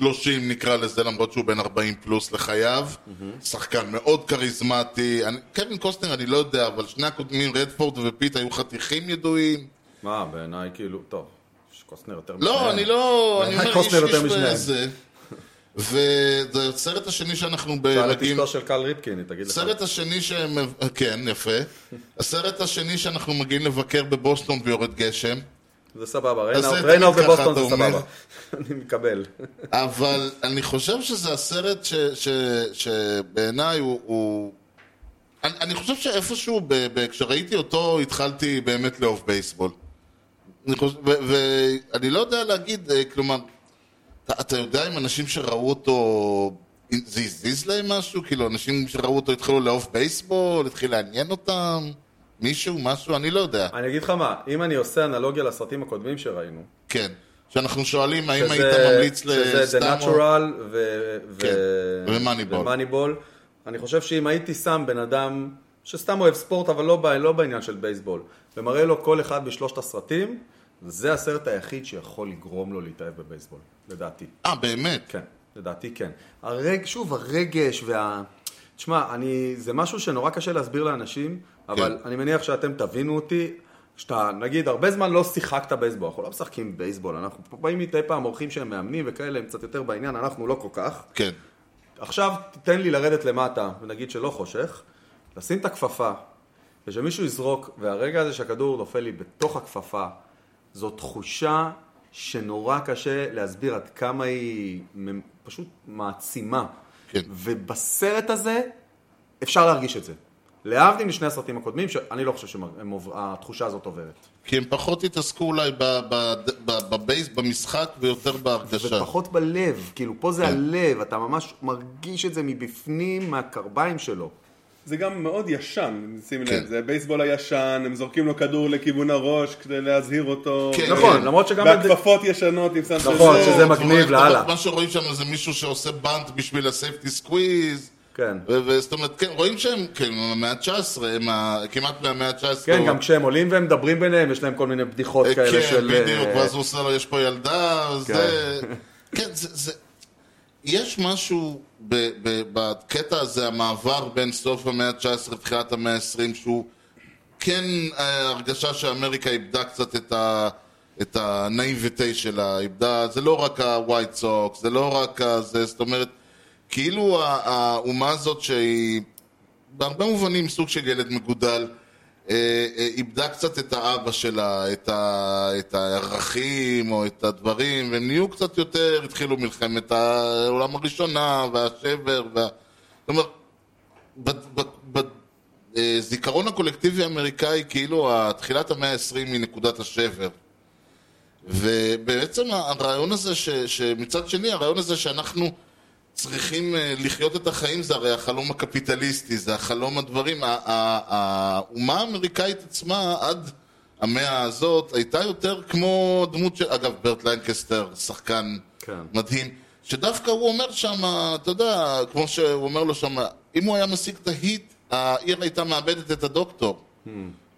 ה-30 נקרא לזה, למרות שהוא בן 40 פלוס לחייו, שחקן מאוד כריזמטי, אני- קווין קוסטנר אני לא יודע, אבל שני הקודמים, רדפורד ופיט, היו חתיכים ידועים. מה, בעיניי כאילו, טוב, קוסטנר יותר לא, משניהם. אני לא, אני אומר איש קוסטנר יותר איש משניהם. וזה. הסרט השני שאנחנו שאל את מגיעים... אשתו של קל ריפקן, תגיד לך. הסרט השני שהם... כן, יפה. הסרט השני שאנחנו מגיעים לבקר בבוסטון ויורד גשם. זה סבבה, rainout בבוסטון אתה זה. סבבה. *laughs* אני מקבל. אבל אני חושב שזה הסרט שבעיניי הוא... אני, אני חושב שאיפשהו, ב, ב, כשראיתי אותו, התחלתי באמת לאהוב בייסבול. ואני לא יודע להגיד, אה, כלומר, אתה, אתה יודע אם אנשים שראו אותו, זה הזיז להם משהו? כאילו, אנשים שראו אותו התחילו לאהוב בייסבול, התחיל לעניין אותם? מישהו, משהו? אני לא יודע. אני אגיד לך מה, אם אני עושה אנלוגיה לסרטים הקודמים שראינו, כן. שאנחנו שואלים האם שזה- היית ממליץ שזה לסתם... The או- Natural ו- כן, ו- ו-Moneyball. ו-Moneyball. אני חושב שאם הייתי שם בן אדם שסתם אוהב ספורט, אבל לא, לא בעניין של בייסבול, ומראה לו כל אחד בשלושת הסרטים, זה הסרט היחיד שיכול לגרום לו להתאהב בבייסבול, לדעתי. אה, באמת? כן, לדעתי כן. הרג, שוב, הרגש וה... תשמע, אני, זה משהו שנורא קשה להסביר לאנשים, אבל כן. אני מניח שאתם תבינו אותי, שאתה, נגיד, הרבה זמן לא שיחקת בייסבול, אנחנו לא משחקים בייסבול, אנחנו באים מדי פעם אורחים שהם מאמנים וכאלה, הם קצת יותר בעניין, אנחנו לא כל כך. כן. עכשיו תיתן לי לרדת למטה, ונגיד שלא חושך, לשים את הכפפה, ושמישהו יזרוק, והרגע הזה שהכדור נופל לי בתוך הכפפה, זו תחושה שנורא קשה להסביר עד כמה היא פשוט מעצימה. כן. ובסרט הזה אפשר להרגיש את זה. להבדיל משני הסרטים הקודמים, שאני לא חושב שהתחושה הזאת עוברת. כי הם פחות התעסקו אולי בבייס, במשחק, ויותר בהרגשה. ופחות בלב, כאילו פה זה כן. הלב, אתה ממש מרגיש את זה מבפנים, מהקרביים שלו. זה גם מאוד ישן, שים כן. לב, זה בייסבול הישן, הם זורקים לו כדור לכיוון הראש כדי להזהיר אותו. כן, נכון, כן. למרות שגם... בהכפפות ישנות, אם שמת נכון. שזה מגניב לאללה. מה שרואים שם זה מישהו שעושה bunt בשביל ה safety squeeze. כן. וזאת אומרת, כן, רואים שהם, כן, הם המאה ה-19, הם כמעט מהמאה ה-19. כן, גם כשהם עולים והם מדברים ביניהם, יש להם כל מיני בדיחות כאלה כן, של... בדיוק, אה, ואז הוא עושה לו, יש פה ילדה, זה... כן, זה... זה... יש משהו בקטע הזה, המעבר בין סוף המאה ה-19 לתחילת המאה ה-20, שהוא כן אה, הרגשה שאמריקה איבדה קצת את ה... את הנאיביטי שלה, איבדה, זה לא רק הווייט סוקס, זה לא רק ה... זה, זאת אומרת, כאילו האומה הזאת שהיא בהרבה מובנים סוג של ילד מגודל, אה, אה, איבדה קצת את האבא שלה, את, ה, את הערכים או את הדברים, והם נהיו קצת יותר, התחילו מלחמת העולם הראשונה והשבר, וה... זאת אומרת, בזיכרון הקולקטיבי האמריקאי, כאילו תחילת המאה ה-20 היא נקודת השבר. ובעצם הרעיון הזה, ש, שמצד שני, הרעיון הזה שאנחנו צריכים אה, לחיות את החיים, זה הרי החלום הקפיטליסטי, זה החלום הדברים. האומה האמריקאית עצמה, עד המאה הזאת, הייתה יותר כמו דמות של... אגב, ברט לנקסטר, שחקן כן. מדהים, שדווקא הוא אומר שם, אתה יודע, כמו שהוא אומר לו שם, אם הוא היה משיג את ההיט, העיר הייתה מאבדת את הדוקטור.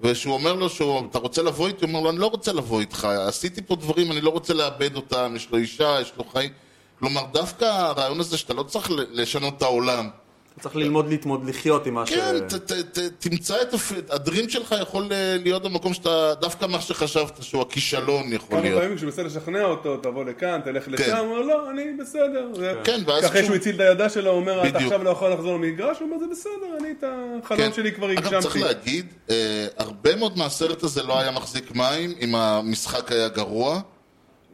ושהוא אומר לו שאתה רוצה לבוא איתי? הוא אומר לו, אני לא רוצה לבוא איתך, עשיתי פה דברים, אני לא רוצה לאבד אותם, יש לו אישה, יש לו חיים. כלומר, דווקא הרעיון הזה שאתה לא צריך ל- לשנות את העולם. אתה צריך ללמוד להתמוד לחיות עם מה ש... כן, ת, ת, ת, תמצא את. הדרים שלך יכול אה, להיות במקום שאתה, דווקא מה שחשבת שהוא הכישלון יכול כמה להיות. פעמים כשהוא מנסה לשכנע אותו, תבוא לכאן, תלך כן. לשם, הוא אומר, לא, אני בסדר. זה- כן, ואז אחרי שהוא הציל את הילדה שלו, הוא אומר, אתה. עכשיו לא יכול לחזור למגרש, הוא אומר, זה בסדר, אני את החלום שלי כבר כן. אגב, צריך הגשמתי. להגיד, אה, הרבה מאוד מהסרט הזה לא היה מחזיק מים אם המשחק היה גרוע,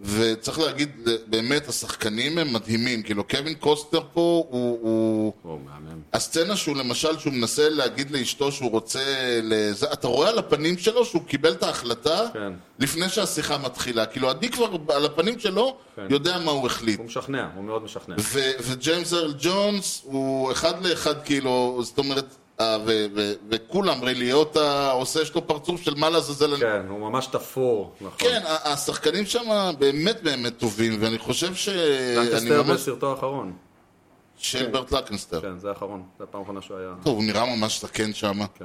וצריך להגיד, באמת, השחקנים הם מדהימים. כאילו, קווין קוסטר פה הוא... הוא... או, מהמם. הסצנה שהוא למשל, שהוא מנסה להגיד לאשתו שהוא רוצה לזה, אתה רואה על הפנים שלו שהוא קיבל את ההחלטה כן. לפני שהשיחה מתחילה. כאילו, אני כבר על הפנים שלו כן. יודע מה הוא החליט. הוא משכנע, הוא מאוד משכנע. וג'יימס ארל ג'ונס הוא אחד לאחד כאילו, זאת אומרת, ו- ו- וכולם, ריי ליוטה עושה, יש לו פרצוף של מה לעזאזל. אני- כן, הוא ממש תפור, נכון. כן, השחקנים שם באמת באמת טובים, ואני חושב ש... אני לנקסטר ממש... בסרטו האחרון. של ברט לקנסטר. כן, זה האחרון. זה הפעם האחרונה שהוא היה... טוב, הוא נראה ממש זקן שם. כן.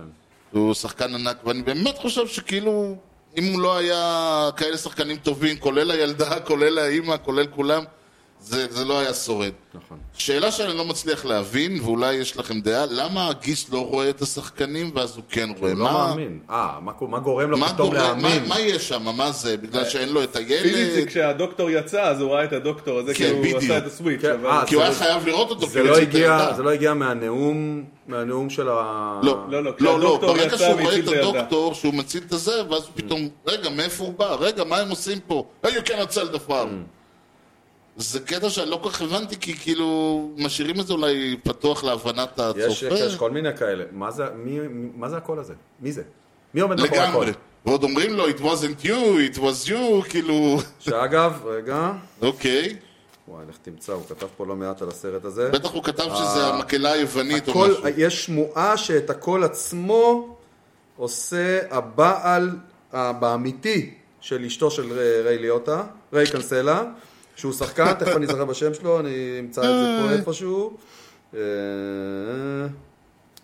הוא שחקן ענק, ואני באמת חושב שכאילו, אם הוא לא היה כאלה שחקנים טובים, כולל הילדה, *laughs* כולל האימא, כולל כולם, זה, זה לא היה שורד. נכון. שאלה שאני לא מצליח להבין, ואולי יש לכם דעה, למה הגיס לא רואה את השחקנים ואז הוא כן רואה? הוא לא מאמין. אה, מה- מה גורם לו מה, פתאום גורם, מה, להאמין? מה יש שם? מה זה? בגלל שאין לו את פיזית זה הילד? כשהדוקטור יצא, אז הוא ראה את הדוקטור הזה, כן, כי הוא בדיוק. עשה את הסוויץ'. כן, אבל- אה, כי הוא היה זה- חייב לראות אותו, זה לא הגיע. זה לא הגיע מהנאום, מהנאום של ה... לא, לא, לא, לא, לא, ברגע שהוא רואה את. הדוקטור, שהוא מציל את הזה, ואז הוא פתאום, רגע, מאיפה הוא בא? רגע, מה הם עושים פה? Hey, you cannot sell the farm. זה קטע שאני לא כל כך הבנתי, כי כאילו, משאירים את זה אולי פתוח להבנת יש, הצופה. יש כל מיני כאלה. מה זה, מי, מה זה הקול הזה? מי זה? מי עומד מאחורי הקול? לגמרי. ועוד אומרים לו, it wasn't you, it was you, כאילו, שאגב, רגע, אוקיי. וואי, לך תמצא, הוא כתב פה לא מעט על הסרט הזה. בטח הוא כתב שזה המקהלה היוונית או משהו. יש שמועה שאת הקול עצמו עושה הבעל באמיתי של אשתו של ריי ליוטה, ריי קנסלה, שהוא שחקן, תכף אני אזכר בשם שלו, אני אמצא את זה פה איפשהו. אה,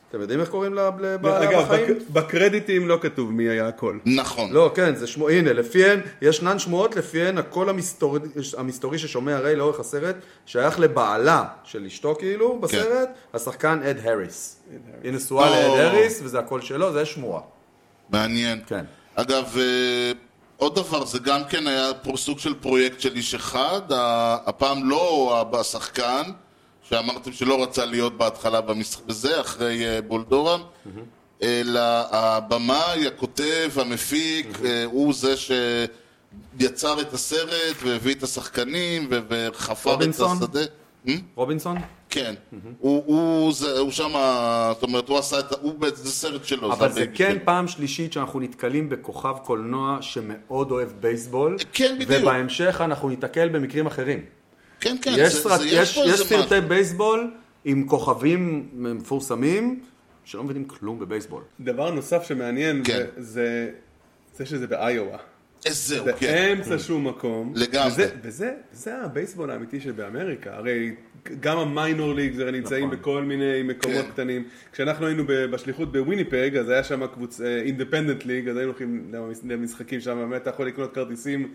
אתם יודעים איך קוראים לה- לבעלה בחיים? בק- בקרדיטים לא כתוב מי היה הכל. נכון. לא, כן, זה שמו, הנה, לפיהן, ישנן שמועות לפיהן הקול המסתורי, המסתורי ששומע ריי לאורך הסרט שייך לבעלה של אשתו כאילו בסרט, השחקן אד האריס. היא נשואה. לאד האריס וזה הקול שלו, זה שמועה. מעניין. כן. אגב, אה, עוד דבר, זה גם כן היה סוג של פרויקט של איש אחד, הפעם לא השחקן, שאמרתם שלא רצה להיות בהתחלה במשחק בזה, אחרי אה, בולדורם, אלא הבמאי, הכותב, המפיק, אה, הוא זה שיצר את הסרט והביא את השחקנים וחפר את רובינסון? השדה. רובינסון? כן, הוא- הוא זה- הוא שם, זאת אומרת, הוא עשה את, ה- הוא בעצם, זה סרט שלו. אבל זה ה baby כן שלו. פעם שלישית שאנחנו נתקלים בכוכב קולנוע שמאוד אוהב בייסבול. כן, בדיוק. ובהמשך אנחנו ניתקל במקרים אחרים. כן, כן, יש, זה- סרט, זה- יש, פה יש איזה סרטי. בייסבול עם כוכבים מפורסמים שלא מבינים כלום בבייסבול. דבר נוסף שמעניין, כן. זה- זה זה שזה באיואה. איזה, זהו, כן. באמצע שום מקום. לגמרי. וזה, וזה, זה הבייסבול האמיתי שבאמריקה. הרי גם ה minor league נמצאים נכון. בכל מיני מקומות כן. קטנים. כשאנחנו היינו ב- בשליחות בוויניפג, אז היה שם קבוצ... independent league, אז היינו הולכים למס- למשחקים שם, באמת אתה יכול לקנות כרטיסים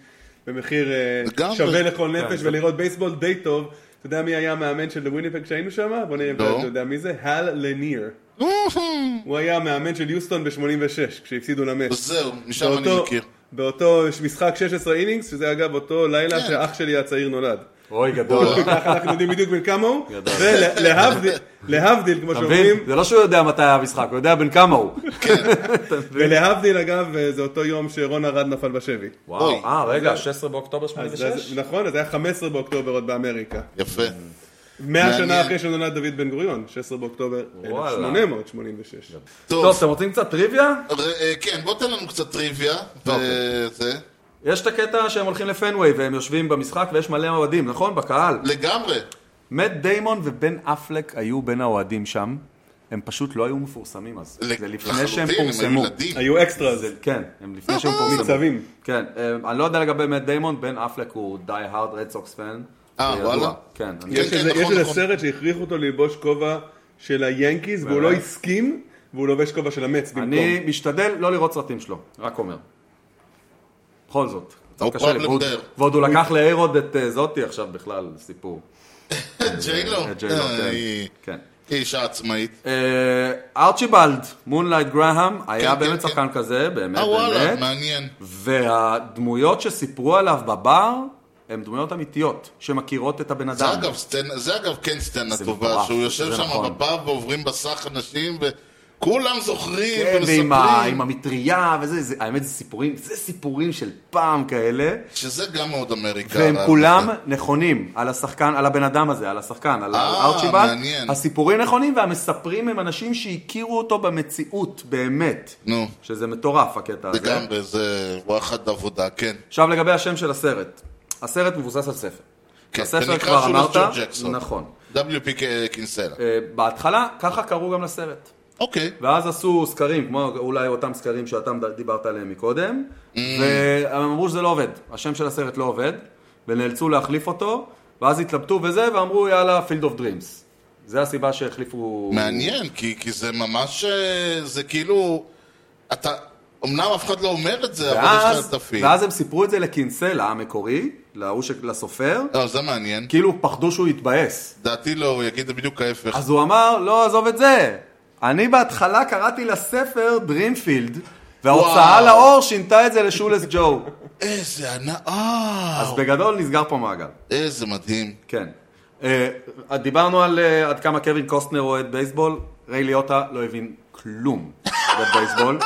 במחיר אה, לגמרי. שווה לכל כן, נפש ולראות בייסבול די טוב. אתה יודע מי היה המאמן של וויניפג כשהיינו שם? בוא נראה אם לא. אתה יודע מי זה. הל לניר. הוא היה המאמן של יוסטון ב-86, כשהפסידו למץ. זהו, משם אני באותו- מכיר. באותו משחק 16 innings, שזה אגב אותו לילה כן. שאח שלי הצעיר נולד. אוי, גדול. אנחנו יודעים בדיוק בן כמה הוא, גדול. ולהבדיל, להבדיל, כמו שאומרים? זה לא שהוא יודע מתי היה המשחק, הוא יודע בן כמה הוא. *laughs* ולהבדיל אגב, זה אותו יום שרון ארד נפל בשבי. וואו. אה, רגע, 16 באוקטובר אז- 86? אז- נכון, אז היה 15 באוקטובר עוד באמריקה. יפה. 100 מעניין. שנה אחרי שנולד דוד בן גוריון, 16 באוקטובר וואלה. 1886. טוב, אתם רוצים קצת טריוויה? אה, כן, בוא תן לנו קצת טריוויה. יש את הקטע שהם הולכים לפנוויי והם יושבים במשחק ויש מלא אוהדים, נכון? בקהל. לגמרי. מאט דיימון ובן אפלק היו בין האוהדים שם. הם פשוט לא היו מפורסמים אז. זה לפני שהם פורסמו. היו extras. זה- כן, הם לפני שהם פורסמו. ניצבים. כן, אה, אני לא יודע לגבי מאט דיימון, בן אפלק הוא die hard Red Sox fan. אה. וואלה? כן. אני- כן, יש איזה- נכון, יש נכון. סרט שהכריחו אותו ללבוש כובע של היאנקיז, והוא לא? הסכים, והוא לובש כובע של המץ במקום. אני משתדל לא לראות סרטים שלו, רק אומר. בכל זאת. No problem ועוד- there. ועוד הוא לקח לאיירוד את אה, זאתי עכשיו בכלל, סיפור. *laughs* ג'יילו. ג'יילו, אה, כן. היא- כן. אישה עצמאית. אה, ארצ'יבלד, מונלייט גראהם, היה כן, באמת כן. שחקן כזה, באמת אה וואלה, באמת. מעניין. והדמויות שסיפרו עליו בבר, הן דמויות אמיתיות, שמכירות את הבן זה אדם. אגב, סצנה, זה אגב כן סצנה טובה, שהוא יושב שם נכון. בפאב ועוברים בסך אנשים וכולם זוכרים כן, ועם ה- ומספרים, עם המטריה וזה, זה- האמת זה סיפורים, זה סיפורים של פעם כאלה, שזה גם מאוד אמריקה. והם כולם נכונים על השחקן, על הבן אדם הזה, על השחקן, על אה. מעניין. הסיפורים נכונים והמספרים הם אנשים שהכירו אותו במציאות, באמת. נו, שזה מטורף הקטע הזה. לגמרי, זה וואחד עבודה, כן. עכשיו לגבי השם של הסרט. הסרט מבוסס על ספר. כן, הספר כבר אמרת. נכון. WP קינסלה. אה, בהתחלה, ככה קראו גם לסרט. אוקיי. ואז עשו סקרים, כמו אולי אותם סקרים שאתה דיברת עליהם מקודם, Mm. והם אמרו שזה לא עובד, השם של הסרט לא עובד, ונאלצו להחליף אותו, ואז התלבטו וזה, ואמרו יאללה, Field of Dreams. זה הסיבה שהחליפו... מעניין, כי, כי זה ממש, אה, זה כאילו, אתה, אמנם אף אחד לא אומר את זה, אבל יש לך ואז, את ה feel. ואז הם סיפרו את זה לקינסלה המקורי, ש- לסופר, לא, זה מעניין. כאילו פחדו שהוא יתבאס. דעתי לא, הוא יגיד בדיוק ההפך. אז הוא אמר, לא, עזוב את זה. אני בהתחלה קראתי לספר דרים פילד, וההוצאה. לאור שינתה את זה לשולס ג'ו. איזה ענק, אה, אז בגדול נסגר פה מעגל. איזה מדהים. כן. אה, דיברנו על אה, עד כמה קווין קוסטנר אוהד בייסבול, ריי ליוטה לא הבין כלום בבייסבול,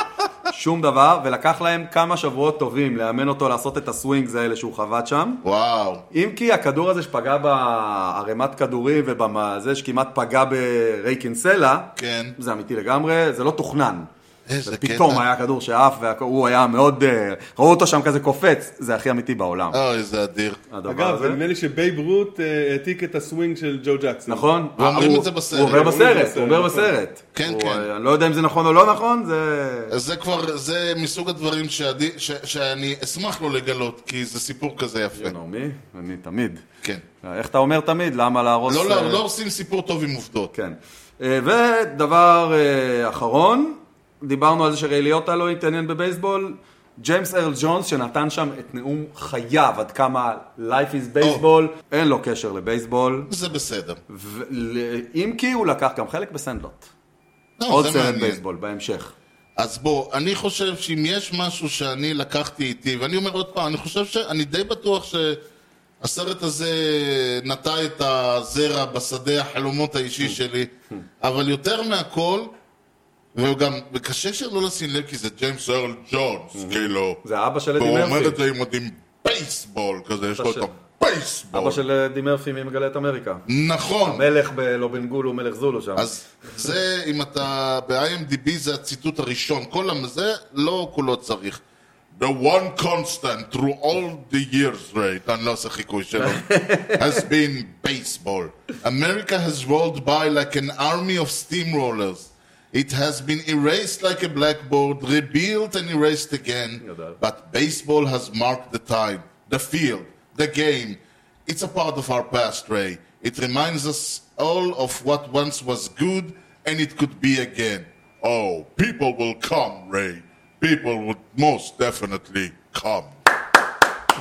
שום דבר, ולקח להם כמה שבועות טובים לאמן אותו לעשות את הסווינגס האלה שהוא חבט שם. וואו. אם כי הכדור הזה שפגע בערימת כדורים ובזה שכמעט פגע בריי קינסלה, כן. זה אמיתי לגמרי, זה לא תוכנן. איזה ופתאום קטע. היה כדור שעף, והוא היה מאוד, אה, ראו אותו שם כזה קופץ, זה הכי אמיתי בעולם. אוי, זה אדיר. אגב. נדמה לי שבייב רוט אה, העתיק את הסווינג של ג'ו ג'קסון. נכון? ואומרים הוא- את זה בסרט. הוא את בסרט, הוא אומר בסרט, בסרט. כן, כן. אני לא יודע אם זה נכון או לא נכון, זה... זה כבר, זה מסוג הדברים שאני אשמח לו לגלות, כי זה סיפור כזה יפה. נעמי, אני תמיד. כן. איך אתה אומר תמיד? למה להרוס... לא, אה, לא, לא עושים סיפור טוב עם עובדות. כן. אה, ודבר אה, אחרון, דיברנו על זה שריי ליוטה לא התעניין בבייסבול. ג'יימס ארל ג'ונס שנתן שם את נאום חייו עד כמה life is baseball, אין לו קשר לבייסבול. זה בסדר. ול- אם כי הוא לקח גם חלק בסנדלוט. לא, עוד סרט. בייסבול בהמשך. אז בוא, אני חושב שאם יש משהו שאני לקחתי איתי, ואני אומר עוד פעם, אני חושב שאני די בטוח שהסרט הזה נטע את הזרע בשדה החלומות האישי שלי, אבל יותר מהכל, וגם, וקשה שלא לשים לב כי זה ג'יימס ארל ג'ונס, כאילו, זה אבא של אדי והוא אומר מרפי. את זה עם עוד עם בייסבול כזה, יש לו את הבייסבול. אבא של אה, די מרפי ממגלה את אמריקה. נכון. מלך בלובנגול הוא מלך זולו שם. אז זה, אם אתה ב-IMDb זה הציטוט הראשון, כל הזה לא כולו צריך. The one constant through all the years, right, אני לא עושה חיקוי שלו, *laughs* has been baseball. America has rolled by like an army of steamrollers. It has been erased like a blackboard, rebuilt and erased again. But baseball has marked the time, the field, the game. It's a part of our past, Ray. It reminds us all of what once was good and it could be again. Oh, people will come, Ray. People would most definitely come.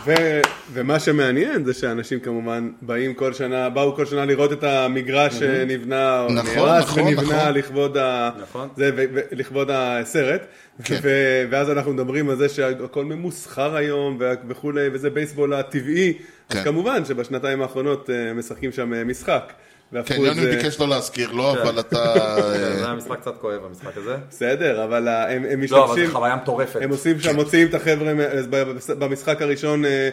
ו- ומה שמעניין זה שאנשים כמובן באים כל שנה, באו כל שנה לראות את המגרש שנבנה, או נכון, נהרס נכון, ונבנה נכון. לכבוד, ה- נכון. זה, ו- ו- לכבוד הסרט, כן. ו- ואז אנחנו מדברים על זה שהכל ממוסחר היום ו- וכולי, וזה בייסבול הטבעי, אז כן. כמובן שבשנתיים האחרונות אה, משחקים שם אה, משחק. כן, יוני זה- ביקש לא להזכיר לו, אבל אתה... *laughs* כן, זה אה, היה משחק קצת כואב, המשחק הזה. בסדר, אבל אה, הם, הם לא, אבל משתמשים, זו חוויה מטורפת. הם עושים שם, מוציאים את החבר'ה, במשחק הראשון אה,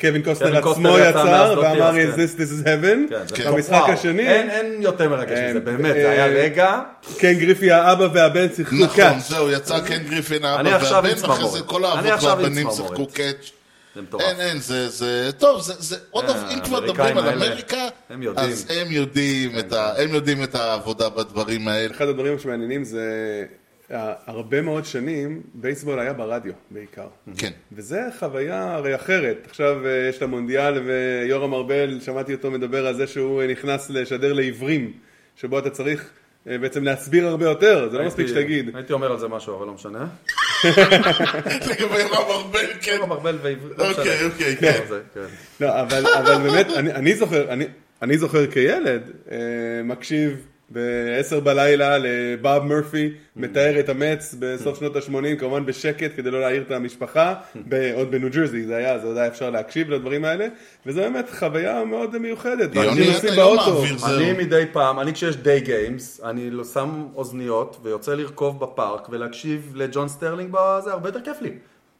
קווין קוסטנר עצמו יצא יצר, ואמר Is כן. this, this is heaven, כן, כן. במשחק. השני, אין יותר מרגש מזה, באמת, אה, זה היה רגע. קן גריפי האבא והבן שיחקו נכון, קאץ'. זהו, יצא קן גריפי ג'וניור האבא והבן, צמרמורת. זה כל האבות והבנים. שיחקו קאץ'. זה מטורף. אין, אין, זה, זה, טוב, זה, זה, עוד אה, דבר, אם כבר מדברים על אמריקה, הם יודעים. אז הם יודעים, את ה, הם יודעים את העבודה בדברים האלה. אחד הדברים שמעניינים זה, אה, הרבה מאוד שנים בייסבול היה ברדיו בעיקר. כן. וזה חוויה הרי אחרת. עכשיו אה, יש את המונדיאל ויורם ארבל, שמעתי אותו מדבר על זה שהוא נכנס לשדר לעיוורים, שבו אתה צריך בעצם להסביר הרבה יותר, זה לא מספיק שתגיד. הייתי אומר על זה משהו, אבל לא משנה. *laughs* לגבי רב ארבל, כן. יורם ארבל ועברית, לא. אוקיי, אוקיי, לא, כן. זה, כן. לא, אבל, אבל באמת, אני, אני זוכר, אני, אני זוכר כילד, אה, מקשיב ב-10 בלילה לבאב מרפי, מתאר את המץ בסוף שנות ה-80, כמובן בשקט כדי לא להעיר את המשפחה, ב- עוד בניו ג'רזי זה היה, זה עוד היה אפשר להקשיב לדברים האלה, וזה באמת חוויה מאוד מיוחדת. אתה נוסעים באוטו. אני מדי פעם, אני כשיש day games, אני לא שם אוזניות ויוצא לרכוב בפארק ולהקשיב לג'ון סטרלינג בזה, הרבה יותר כיף לי.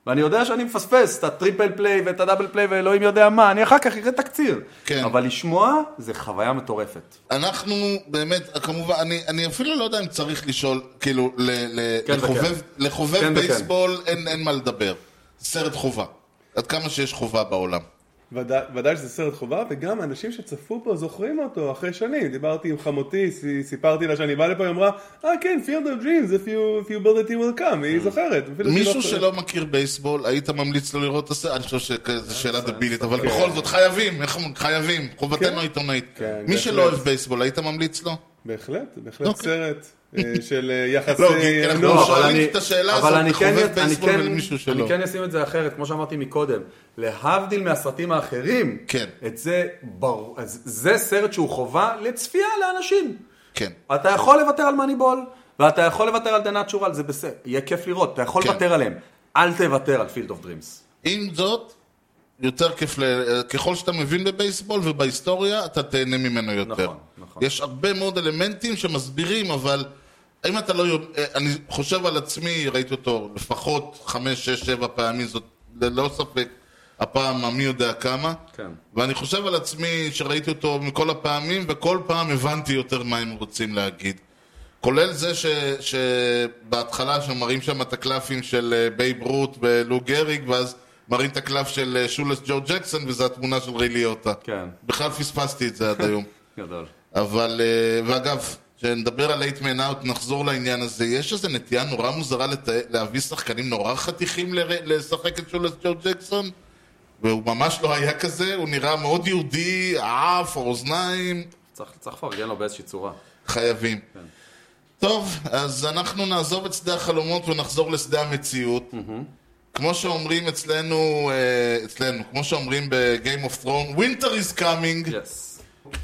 ואני יודע שאני מפספס את ה triple play ואת ה double play ואלוהים יודע מה, אני אחר כך אראה תקציר. כן. אבל לשמוע זה חוויה מטורפת. אנחנו באמת, כמובן, אני, אני אפילו לא יודע אם צריך לשאול, כאילו, ל, ל, כן לחובב, וכן. לחובב כן וכן. בייסבול אין, אין מה לדבר. סרט חובה. עד כמה שיש חובה בעולם. ודאי, ודאי שזה סרט חובה, וגם אנשים שצפו בו זוכרים אותו אחרי שנים. דיברתי עם חמותי, סי- סיפרתי לה שאני בא לפה, היא אמרה, אה כן, Field of Dreams, if you, if you build it, you will come, היא זוכרת. אפילו שהיא מישהו לא- שלא מכיר בייסבול, היית ממליץ לו לראות את הסרט? אני חושב שזו שאלה דבילית, אבל בכל זאת, חייבים? חייבים, חובתנו כן. העיתונאית. כן, מי שלא בהחלט. אוהב בייסבול, היית ממליץ לו? בהחלט, בהחלט אוקיי. סרט אה, *laughs* של אה, יחסי לא, כי אנחנו. לא אבל שואלים אני- את השאלה אבל הזאת אני כן- אני כן- ולמישהו שלא. אני כן אשים את זה אחרת, כמו שאמרתי מקודם. להבדיל מהסרטים האחרים, כן. את זה, אז זה סרט שהוא חובה לצפייה לאנשים. כן. אתה יכול לוותר על מאניבול, ואתה יכול לוותר על The Natural, זה בסדר, יהיה כיף לראות, אתה יכול כן. לוותר עליהם. אל תוותר על פילד אוף דרימס. עם זאת, יותר כיף, ל... ככל שאתה מבין בבייסבול ובהיסטוריה, אתה תהנה ממנו יותר. נכון, נכון. יש הרבה מאוד אלמנטים שמסבירים, אבל אם אתה לא יודע, אני חושב על עצמי, ראיתי אותו לפחות חמש, שש, שבע פעמים, זאת ללא ספק הפעם המי יודע כמה. כן. ואני חושב על עצמי שראיתי אותו מכל הפעמים, וכל פעם הבנתי יותר מה הם רוצים להגיד. כולל זה ש, שבהתחלה שמראים שם את הקלפים של אה, בייב רוט ולו גריג, ואז מראים את הקלף של אה, שולס ג'ו ג'קסון, וזו התמונה של ריי ליוטה. כן. בכלל פספסתי את זה עד היום. *laughs* גדול. אבל, אה, ואגב, כשנדבר על 8 man out, נחזור לעניין הזה. יש איזו נטייה נורא מוזרה לת... להביא שחקנים נורא חתיכים ל... לשחק את שולס ג'ו ג'קסון, והוא ממש לא היה כזה, הוא נראה מאוד יהודי, עף, אוזניים, צריך צריך לפרגן לו באיזושהי צורה. חייבים. טוב, אז אנחנו נעזוב את שדה החלומות ונחזור לשדה המציאות. כמו שאומרים אצלנו, אה, אצלנו, כמו שאומרים ב-Game of Thrones, Winter is coming.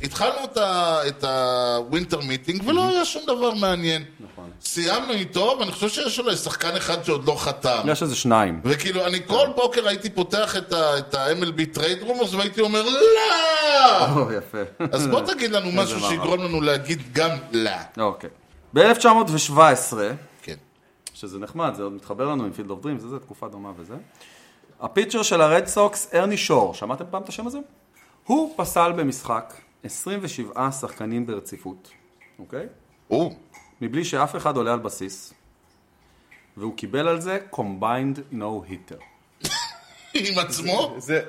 התחלנו את ה- את ה winter meeting ולא היה שום דבר מעניין. נכון. סיימנו איתו, ואני חושב שיש אולי שחקן אחד שעוד לא חתם. יש איזה שניים. וכאילו, אני כל בוקר הייתי פותח את ה-MLB trade rumors והייתי אומר, לא! או, יפה. אז בוא תגיד לנו *laughs* משהו. שיגרום לנו להגיד גם לא. אוקיי. ב-1917, כן. שזה נחמד, זה עוד מתחבר לנו עם פילד אוף דרימס, זה תקופה דומה וזה. ה pitcher של הרד סוקס, ארני שור, שמעתם פעם את השם הזה? הוא פסל במשחק 27 שחקנים ברציפות, אוקיי? או, מבלי שאף אחד עולה על בסיס, והוא קיבל על זה combined no hitter. עם עצמו? זה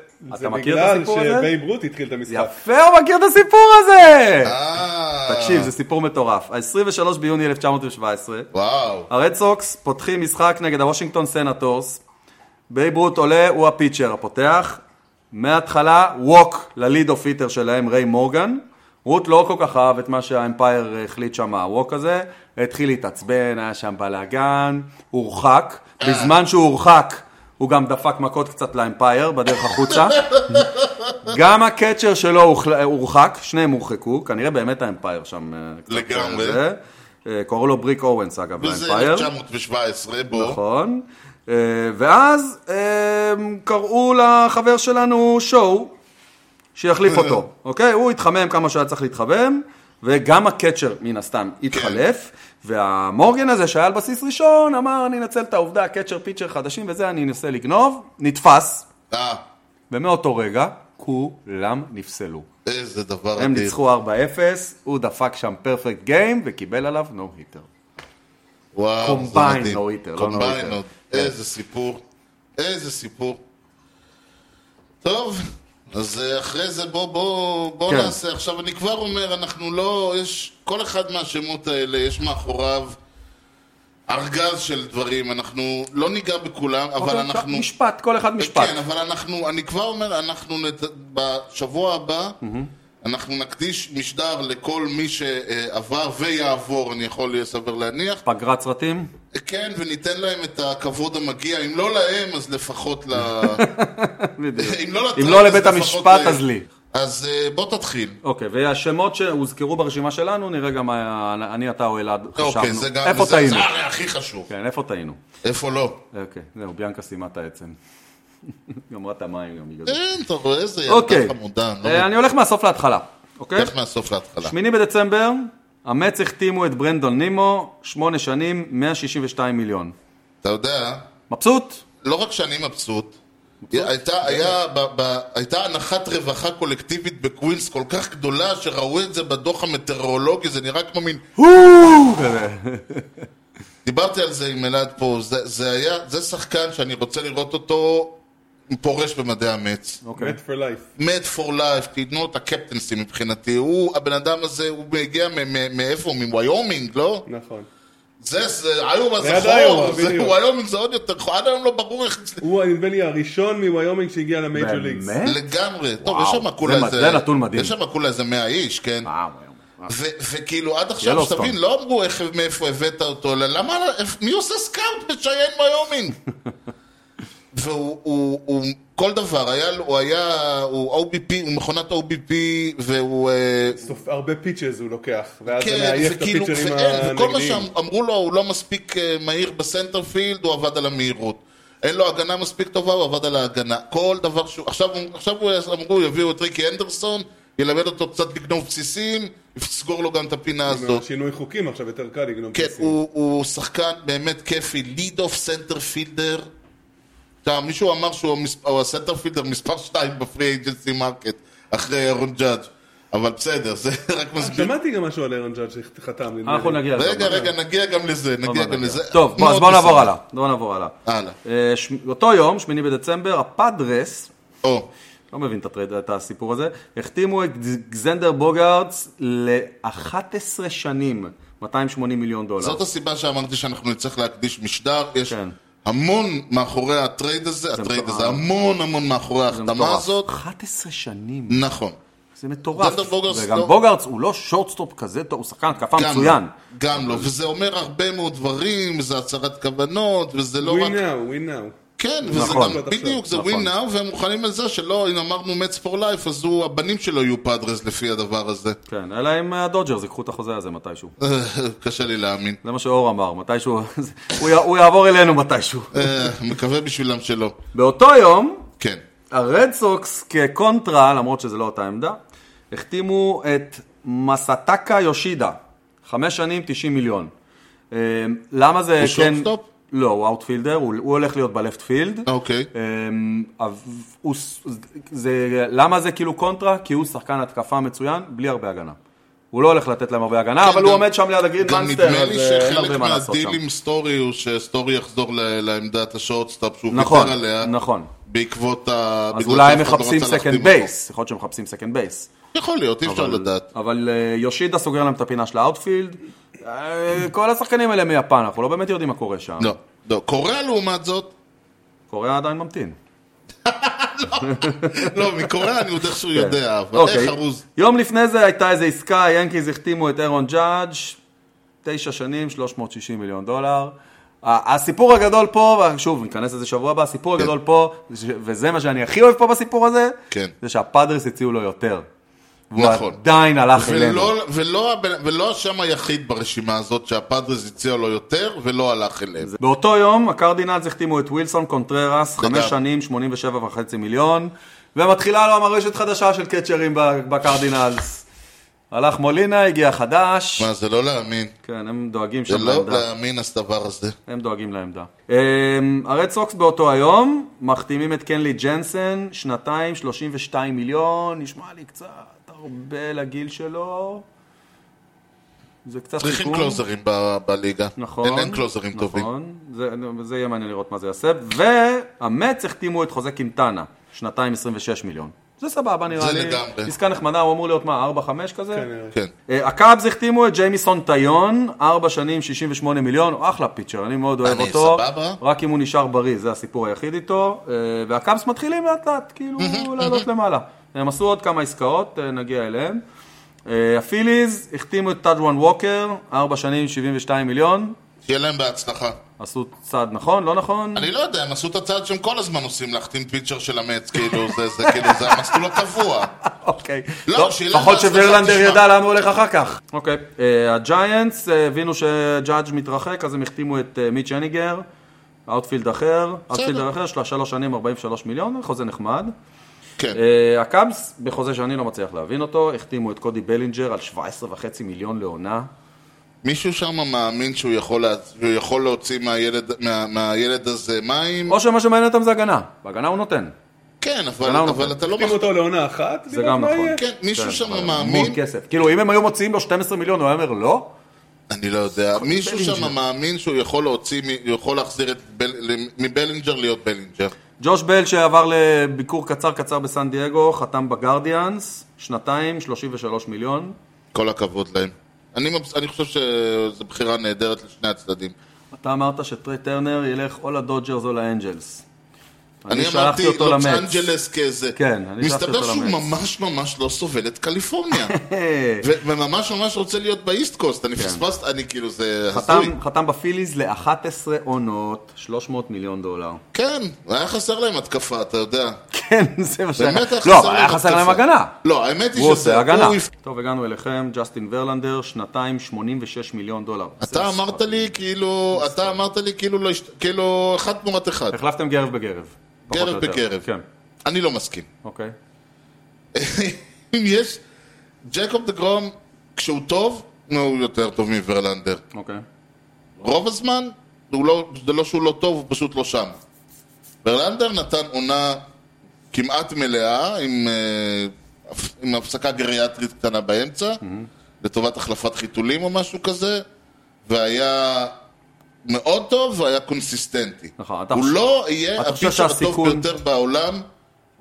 בגלל? שבייב רוט התחיל את המשחק. יפה, הוא מכיר את הסיפור הזה! אה, תקשיב, זה סיפור מטורף. ה-23 ביוני 1917, וואו. הרד סוקס פותחים משחק נגד הוושינגטון סנטורס. בייב רוט עולה, הוא ה pitcher הפותח. מההתחלה, walk ל leadoff hitter שלהם, ריי מורגן. רוט לא כל כך אהב את מה שה umpire החליט שם, ה walk הזה. התחיל להתעצבן, היה שם בלאגן, הורחק. בזמן שהוא הורחק, הוא גם דפק מכות קצת ל umpire בדרך החוצה. גם הקצ'ר שלו הורחק, שניהם הורחקו, כנראה באמת האמפייר שם. אה, לגמרי. אה. אה, קראו לו בריק אורנס אגב, וזה לאמפייר. 1917, בוא. נכון. ואז קראו לחבר שלנו שואו, שיחליף אותו, *laughs* אוקיי? הוא התחמם כמה שהיה צריך להתחמם, וגם הקצ'ר מן הסתם התחלף, והמורגן הזה שהיה על בסיס ראשון אמר, אני אנצל את העובדה, קצ'ר פיצ'ר חדשים וזה, אני אנסה לגנוב, נתפס, אה, ומאותו רגע כולם נפסלו. איזה דבר הם. ניצחו 4-0, הוא דפק שם פרפקט גיים וקיבל עליו נו היטר. וואו, זה Combine מדהים. no hitter, לא no Combine hitter. no- איזה סיפור. איזה סיפור. טוב, אז אה, אחרי זה בוא, בוא, בוא כן. נעשה. עכשיו, אני כבר אומר, אנחנו לא, יש, כל אחד מהשמות האלה, יש מאחוריו ארגז של דברים. אנחנו לא ניגע בכולם, אבל אוקיי, אנחנו... משפט, כל אחד משפט. כן, אבל אנחנו, אני כבר אומר, אנחנו נת... בשבוע הבא, אנחנו נקדיש משדר לכל מי שעבר ויעבור, אני יכול לסבר להניח. פגרת סרטים? כן, וניתן להם את הכבוד המגיע, אם לא להם, אז לפחות ל... *laughs* אם לא לא לבית המשפט. אז לי. אז אה, בוא תתחיל. אוקיי, והשמות שהוזכרו ברשימה שלנו, נראה גם מה- אני, אתה או אלעד חשבנו. אוקיי, זה גם... איפה זה- טעינו? זה הרי הכי חשוב. כן, איפה טעינו? איפה לא? אוקיי, זהו, ביאנקה סיימה את העצם. *laughs* גמרה את המים גם בגלל זה. אין, אתה רואה איזה אוקיי, ילדה חמודה. אני לא אה, אני הולך מהסוף להתחלה, אוקיי? לך מהסוף להתחלה. שמיני בדצמבר, המץ החתימו את ברנדון נימו, שמונה שנים, 162 מיליון. אתה יודע, מבסוט? לא רק שאני מבסוט, הייתה, היה, ב, ב, הייתה הנחת רווחה קולקטיבית בקווינס כל כך גדולה שראו את זה בדוח המטאורולוגי, זה נראה כמו מין... דיברתי על זה עם אלעד פה, זה, זה היה, זה שחקן שאני רוצה לראות אותו פורש במדי המץ. Met for life. Met for life, תיתנו את ה captaincy מבחינתי. הוא, הבן אדם הזה, הוא מ- מאיפה? מוויומינג, לא? נכון. זה, זה, איומה זה חור, זה. וויומינג זה עוד יותר חור, עד היום לא ברור איך... הוא נדמה לי הראשון מוויומינג שהגיע ל major leagues. באמת? לגמרי. טוב, יש שם כולה זה- איזה... זה נתון מדהים. יש שם כולה איזה 100 איש, כן? וכאילו עד עכשיו. שתבין, לא אמרו מאיפה הבאת אותו, אלא למה, מי עושה scout בשיין ויומינג? *laughs* והוא, הוא, הוא, כל דבר, היה, הוא היה, הוא OBP, הוא מכונת OBP, והוא, אה, סוף- הרבה pitches הוא לוקח, ואז זה כן, מעייף את וכאילו, הפיצ'רים ואין, וכל מה. שאמרו לו, הוא לא מספיק אה, מהיר ב center field, הוא עבד על המהירות. אין לו הגנה מספיק טובה, הוא עבד על ההגנה. כל דבר שהוא... עכשיו, עכשיו הוא- אמרו, יביאו את ריקי הנדרסון, ילמד אותו קצת לגנוב בסיסים, יסגור לו גם את הפינה הזאת. שינוי חוקים עכשיו יותר קל לגנוב כן, בסיסים. הוא, הוא שחקן באמת כיפי, leadoff center fielder. עכשיו, מישהו אמר שהוא המס- הוא ה center fielder מספר 2 ב free agency market, אחרי אירון ג'אדג'. אבל בסדר, זה *laughs* רק מסביר. שמעתי גם משהו על אהרון ג'אדג' שחתם, נדמה אנחנו לי. נגיע לזה. רגע, רגע, נגיע גם לזה, נגיע גם לזה. טוב, אז מאוד בוא נעבור. הלאה. בוא נעבור הלאה. הלאה. אה, אותו יום, שמיני בדצמבר, הפאדרס, לא מבין את, הסיפור הזה, החתימו את זנדר בוגארדס ל-11 שנים, 280 מיליון דולר. זאת הסיבה שאמרתי שאנחנו נצטרך להקדיש משדר. יש כן. המון מאחורי ה trade הזה, ה trade. הזה, המון המון מאחורי זה ההחתמה. הזאת. 11 שנים, נכון. זה מטורף. זנדר בוגארדס וגם לא- בוגארדס הוא לא shortstop כזה טוב, הוא שחקן התקפה גם מצוין. לא, גם לא, וזה אומר הרבה מאוד דברים, זה הצהרת כוונות, וזה לא win רק... now, win now. כן, וזה נכון. גם, בדיוק, זה נכון. win now, והם מוכנים על זה שלא, אם אמרנו Mets for life, אז הוא, הבנים שלו יהיו פאדרס לפי הדבר הזה. כן, אלא אם הדודג'רס ייקחו את החוזה הזה מתישהו. *laughs* קשה לי להאמין. זה מה שאור אמר, מתישהו, *laughs* הוא י- הוא יעבור אלינו מתישהו. אה, מקווה בשבילם שלא. באותו יום, כן. הרד סוקס כקונטרה, למרות שזה לא אותה עמדה, החתימו את מסטקה יושידה, חמש שנים, 90 מיליון. אה, למה זה הוא כן... shortstop? לא, הוא outfielder, הוא, הוא הולך להיות ב left field. אוקיי. אמ, למה זה כאילו קונטרה? כי הוא שחקן התקפה מצוין, בלי הרבה הגנה. הוא לא הולך לתת להם הרבה הגנה, אבל גם- הוא עומד שם ליד ה Green גם Monster, נדמה אז לי אה, אין שחלק הרבה מה לעשות מהדיל שם. עם סטורי הוא שסטורי יחזור לעמדת ה shortstop שהוא נכון, ויתר עליה. נכון. בעקבות ה... אז אולי הם מחפשים second base, יכול להיות שהם מחפשים second base. יכול להיות, אי אפשר לדעת. אבל אה, יושידה סוגר להם את הפינה של ה outfield. אה, כל השחקנים האלה מיפן, אנחנו לא באמת יודעים מה קורה שם. לא, לא. קוריאה לעומת זאת, קוריאה עדיין ממתין. *laughs* לא, מקוריאה אני עוד איכשהו יודע, אבל אוקיי. איך ארוז? יום לפני זה הייתה איזו עסקה, היאנקיז החתימו את אירון ג'אדג', תשע שנים, 360 מיליון דולר. הסיפור הגדול פה, שוב, ניכנס לזה שבוע הבא, הסיפור הגדול פה, וזה מה שאני הכי אוהב פה בסיפור הזה, כן. זה שהפאדרס הציעו לו יותר. והוא נכון. עדיין הלך אלינו. ולא, ולא, ולא השם היחיד ברשימה הזאת שהפאדרס הציע לו יותר ולא הלך אליהם. באותו יום הקרדינלס החתימו את ווילסון קונטררס, חמש שנים, 87 וחצי מיליון, ומתחילה לו המורשת חדשה של קצ'רים בקרדינלס. הלך מולינה, הגיע חדש. מה, זה לא להאמין. כן, הם דואגים זה שם לא לעמדה. להאמין הדבר הזה. הם דואגים לעמדה. אמ, הרד סוקס באותו היום, מחתימים את קנלי ג'נסן, שנתיים, 32 מיליון, נשמע לי קצת הרבה לגיל שלו. זה קצת צריכים סיכון. קלוזרים ב- בליגה. נכון. אין, אין קלוזרים נכון, טובים. זה, זה יהיה מעניין לראות מה זה יעשה. והמץ החתימו את חוזה קינטנה, שנתיים 26 מיליון. זה סבבה נראה זה לי. לגמרי. עסקה נחמדה, הוא אמור להיות מה, 4-5 כזה? כן, נראה. כן. אה, הקאבס החתימו את ג'יימיסון טיון, 4 שנים, 68 מיליון, הוא אחלה פיצ'ר, אני מאוד אוהב אני אותו. סבבה. רק אם הוא נשאר בריא, זה הסיפור היחיד איתו. אה, והקאבס מתחילים לאט לאט, כאילו, לעלות למעלה. הם עשו עוד כמה עסקאות, אה, נגיע אליהם. אה, הפיליז החתימו את טאג'ואן ווקר, 4 שנים, 72 מיליון. שיהיה להם בהצלחה. עשו צעד נכון, לא נכון? אני לא יודע, הם עשו את הצעד שהם כל הזמן עושים, להחתים pitcher של המץ, כאילו, זה, זה, כאילו, זה המסלול הקבוע. *laughs* אוקיי. לא, לא, שיהיה להם לפחות בהצלחה, שוורלנדר תשמע. ידע לאן הוא הולך אחר כך. אוקיי. אה, הג'יינטס הבינו שג'אדג' מתרחק, אז הם החתימו את מיץ' הניגר, outfield אחר, outfielder אחר, של שלוש שנים, 43 מיליון, חוזה נחמד. כן. אה, הקאבס, בחוזה שאני לא מצליח להבין אותו, החתימו את קודי בלינג'ר על 17.5 מיליון לעונה. מישהו שם מאמין שהוא יכול, לה... שהוא יכול להוציא מהילד, מה... מהילד הזה מים? או שמה שמעניין אותם זה הגנה. בהגנה הוא נותן. כן, אבל, אבל נותן. אתה לא... החתימו. אותו לעונה אחת, זה גם נכון. יהיה. כן, מישהו שם אבל מאמין? המון כסף. כאילו, אם הם היו מוציאים לו 12 מיליון, הוא היה אומר לא? אני לא יודע. מישהו. שם מאמין שהוא יכול להוציא, מ- יכול להחזיר את בל... מבלינג'ר להיות בלינג'ר. ג'וש בל שעבר לביקור קצר קצר בסן דייגו, חתם בגרדיאנס, שנתיים, 33 מיליון. כל הכבוד להם. אני. אני חושב שזו בחירה נהדרת לשני הצדדים. אתה אמרת שטרי טרנר ילך או לדודג'רס או לאנג'לס. אני אמרתי שלחתי אותו לוס למץ. אנג'לס כאיזה. כן, אני שלחתי מסתבר אותו שהוא למץ. ממש ממש לא סובל את קליפורניה. *laughs* וממש ממש רוצה להיות באיסט קוסט. אני פספסת, אני כאילו, זה הזוי. חתם, בפיליז ל-11 עונות, 300 מיליון דולר. כן, היה חסר להם התקפה, אתה יודע. *laughs* כן, זה מה שהיה. באמת היה לא, חסר אבל היה להם חסר להם התקפה. הגנה. לא, האמת היא שזה... הגנה. הוא הפ- טוב, הגענו אליכם, ג'סטין ורלנדר, שנתיים, 86 מיליון דולר. אתה אמרת. לי כאילו, אתה אמרת לי כאילו לא כאילו אחד תמורת אחד. החלפתם גרב בגרב. גרב. בגרב. כן, אני לא מסכים. אוקיי. *laughs* אם יש... ג'קוב דה גרום, כשהוא טוב, הוא יותר טוב מוורלנדר. אוקיי. רוב הזמן, לא, זה לא שהוא לא טוב, הוא פשוט לא שם. ורלנדר נתן עונה כמעט מלאה, עם, אה, עם הפסקה גריאטרית קטנה באמצע, לטובת החלפת חיתולים או משהו כזה, והיה מאוד טוב והיה קונסיסטנטי. נכון, הוא לא יהיה ה pitcher הטוב ביותר בעולם,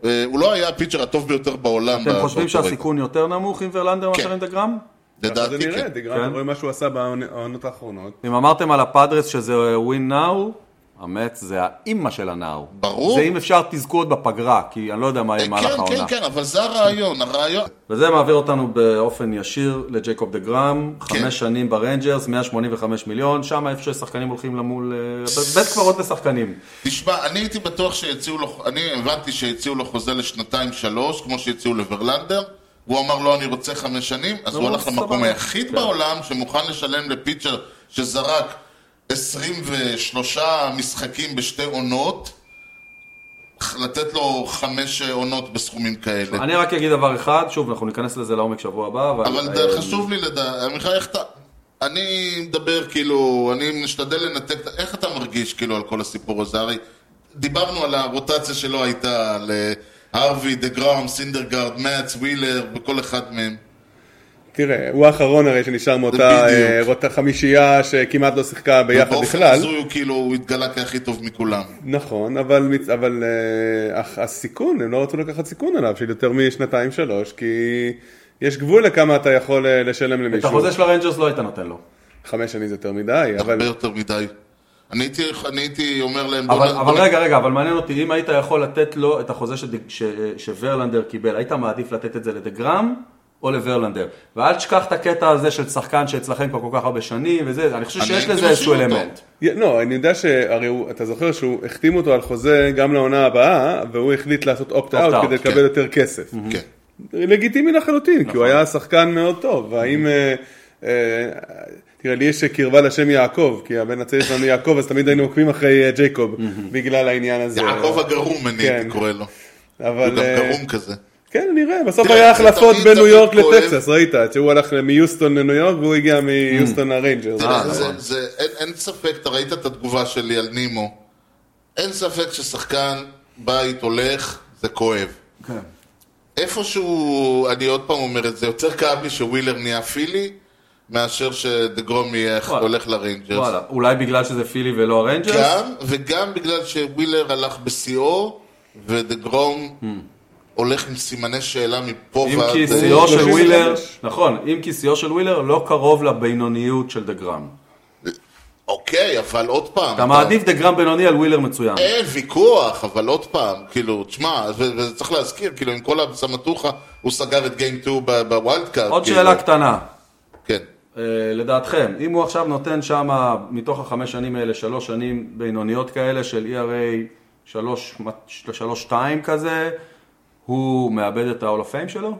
אה, הוא לא היה ה pitcher הטוב ביותר בעולם. אתם חושבים. שהסיכון יותר נמוך עם ורלנדר מאשר עם דגרם? לדעתי נראה, כן. דיגרם, כן. אתה רואה מה שהוא עשה בעונות האחרונות. אם אמרתם על הפאדרס שזה ווין נאו, המץ זה האימא של ה now. ברור. זה אם אפשר תזכו עוד בפגרה, כי אני לא יודע מה יהיה כן, במהלך כן, העונה. כן, אבל זה הרעיון, הרעיון... וזה מעביר אותנו באופן ישיר לג'ייקוב דה גראם, כן. חמש שנים ברנג'רס, 185 מיליון, שם איפה ששחקנים הולכים למול, אה, בית קברות לשחקנים. תשמע, אני הייתי בטוח שהציעו לו, אני הבנתי שהציעו לו חוזה לשנתיים שלוש, כמו שהציעו לוורלנדר, והוא אמר לא, אני רוצה חמש שנים, אז הוא הלך למקום. היחיד כן. בעולם שמוכן לשלם לפיצ'ר שזרק 23 משחקים בשתי עונות, לתת לו חמש עונות בסכומים כאלה. אני רק אגיד דבר אחד, שוב, אנחנו ניכנס לזה לעומק שבוע הבא, אבל... אבל אה, זה חשוב לי לדעת, עמיחי, איך אתה... אני מדבר כאילו, אני משתדל לנתק, איך אתה מרגיש כאילו על כל הסיפור הזה? הרי דיברנו על הרוטציה שלא הייתה, על אה, הרווי, דה גראם, סינדרגרד, מאץ, ווילר, וכל אחד מהם. תראה, הוא האחרון הרי שנשאר מאותה רוטה חמישייה שכמעט לא שיחקה ביחד ובאופן בכלל. הזוי הוא כאילו, הוא התגלה כהכי טוב מכולם. נכון, אבל, אבל אה, הח- הסיכון, הם לא רצו לקחת סיכון עליו של יותר משנתיים שלוש, כי יש גבול לכמה אתה יכול אה, לשלם את למישהו. החוזה של הרנג'רס לא היית נותן לו. חמש שנים זה יותר מדי, אבל הרבה יותר מדי. אני הייתי, אני הייתי אומר להם, בוא אבל, נ- אבל בוא רגע, רגע, אבל מעניין אותי, אם היית יכול לתת לו את החוזה שד- ש- שוורלנדר קיבל, היית מעדיף לתת את זה לדגרם או לוורלנדר? ואל תשכח את הקטע הזה של שחקן שאצלכם כבר כל כך הרבה שנים וזה, אני חושב שיש לזה איזשהו אותו. אלמנט. לא, אני יודע שהרי אתה זוכר שהוא החתים אותו על חוזה גם לעונה הבאה, והוא החליט לעשות opt-out, כדי כן. לקבל יותר כסף. כן. לגיטימי לחלוטין, כי נכון. הוא היה שחקן מאוד טוב, והאם... אה, אה, תראה, לי יש קרבה לשם יעקב, כי הבן הצעיר שלנו יעקב, אז תמיד היינו עוקבים אחרי אה, ג'ייקוב, בגלל העניין הזה. יעקב דה גרום, אני כן. הייתי קורא לו. אבל... הוא גם גרום כזה. כן, נראה, בסוף היה החלפות בין ניו יורק. לטקסס, ראית? שהוא הלך מיוסטון לניו יורק והוא הגיע מיוסטון לריינג'רס. תראה, אה, זה-. זה- אין- ספק, אתה ראית את התגובה שלי על נימו. אין ספק ששחקן בית הולך, זה כואב. כן. איפשהו, אני עוד פעם אומר את זה, יותר כאב לי שווילר נהיה פילי, מאשר שדגרום יהיה וואלה. הולך לריינג'רס. וואלה, אולי בגלל שזה פילי ולא הריינג'רס? גם, וגם בגלל שווילר הלך בשיאו, ודגרום הולך עם סימני שאלה מפה אם ועד... כי אה, שיאו של 35. ווילר, נכון, אם כי שיאו של ווילר לא קרוב לבינוניות של דה גראם. אוקיי, אבל עוד פעם. אתה מעדיף דה גראם בינוני על ווילר מצוין. אין ויכוח, אבל עוד פעם, כאילו, תשמע, וצריך להזכיר, כאילו, עם כל הסמטוחה, הוא סגר את game 2 ב wild card. עוד כאילו. שאלה קטנה, כן. אה, לדעתכם, אם הוא עכשיו נותן שם, מתוך החמש שנים האלה, שלוש שנים בינוניות כאלה של ERA שלוש, שלוש שתיים כזה, הוא מאבד את ה- hall of fame שלו?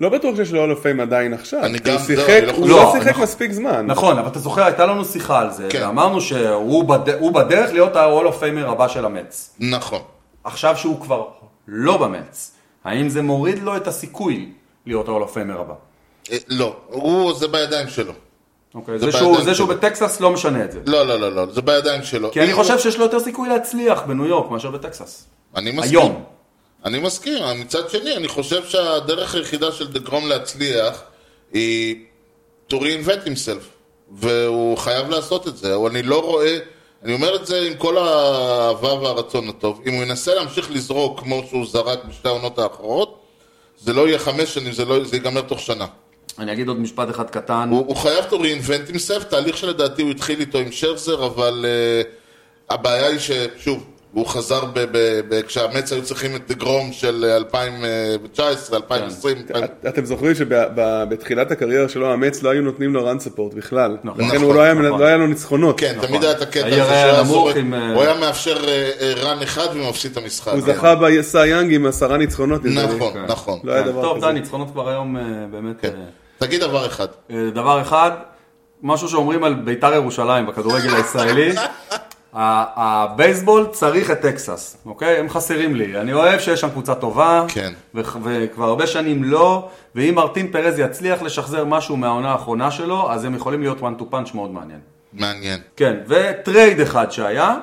לא בטוח שיש לו הול פיים עדיין עכשיו. אני הוא גם- זהו, שיחק- אני לא הוא חושב- לא לא, שיחק נכון. מספיק זמן. נכון, אבל אתה זוכר, הייתה לנו שיחה על זה, כן. ואמרנו שהוא בד... הוא בדרך להיות ה-all of famer הבא של המץ. נכון. עכשיו שהוא כבר לא במץ, האם זה מוריד לו את הסיכוי להיות ה-all of famer הבא? אה, לא, הוא, זה בידיים שלו. אוקיי, זה זה שהוא, בידיים זה שהוא שלו. בטקסס לא משנה את זה. לא, לא, לא, לא, זה בידיים שלו. כי אני אם חושב הוא- שיש לו יותר סיכוי להצליח בניו יורק מאשר בטקסס. אני מסכים. היום. אני מסכים, מצד שני, אני חושב שהדרך היחידה של דגרום להצליח היא to reinvent himself, והוא חייב לעשות את זה. אני לא רואה, אני אומר את זה עם כל האהבה והרצון הטוב, אם הוא ינסה להמשיך לזרוק כמו שהוא זרק בשתי העונות האחרות, זה לא יהיה חמש שנים, זה, לא, זה ייגמר תוך שנה. אני אגיד עוד משפט אחד קטן. הוא, הוא חייב to reinvent himself, תהליך שלדעתי הוא התחיל איתו עם שרזר, אבל uh, הבעיה היא ששוב, הוא חזר ב, ב, ב, כשהמץ היו צריכים את דגרום של 2019, 2020. את- אתם זוכרים שבתחילת הקריירה שלו, המץ לא היו נותנים לו run support בכלל. נכון. לכן נכון, הוא לא היה- נכון. לא היה לו ניצחונות. כן, נכון. תמיד היה את הקטע היה הזה היה היה נמוך עם, אה, הוא היה מאפשר אה, אה, רן אחד ומפסיד את המשחק. הוא זכה בסי יאנג עם עשרה ניצחונות. נכון, כן. נכון. לא היה כן, דבר טוב, כזה. די, ניצחונות כבר היום אה, באמת... כן. אה, תגיד דבר אחד. אה, דבר אחד, משהו שאומרים על בית"ר ירושלים בכדורגל הישראלי, *laughs* הבייסבול צריך את טקסס, אוקיי? הם חסרים לי. אני אוהב שיש שם קבוצה טובה, כן. וכבר הרבה שנים לא, ואם מרטין פרז יצליח לשחזר משהו מהעונה האחרונה שלו, אז הם יכולים להיות one-two punch מאוד מעניין. מעניין. כן, ו trade אחד שהיה,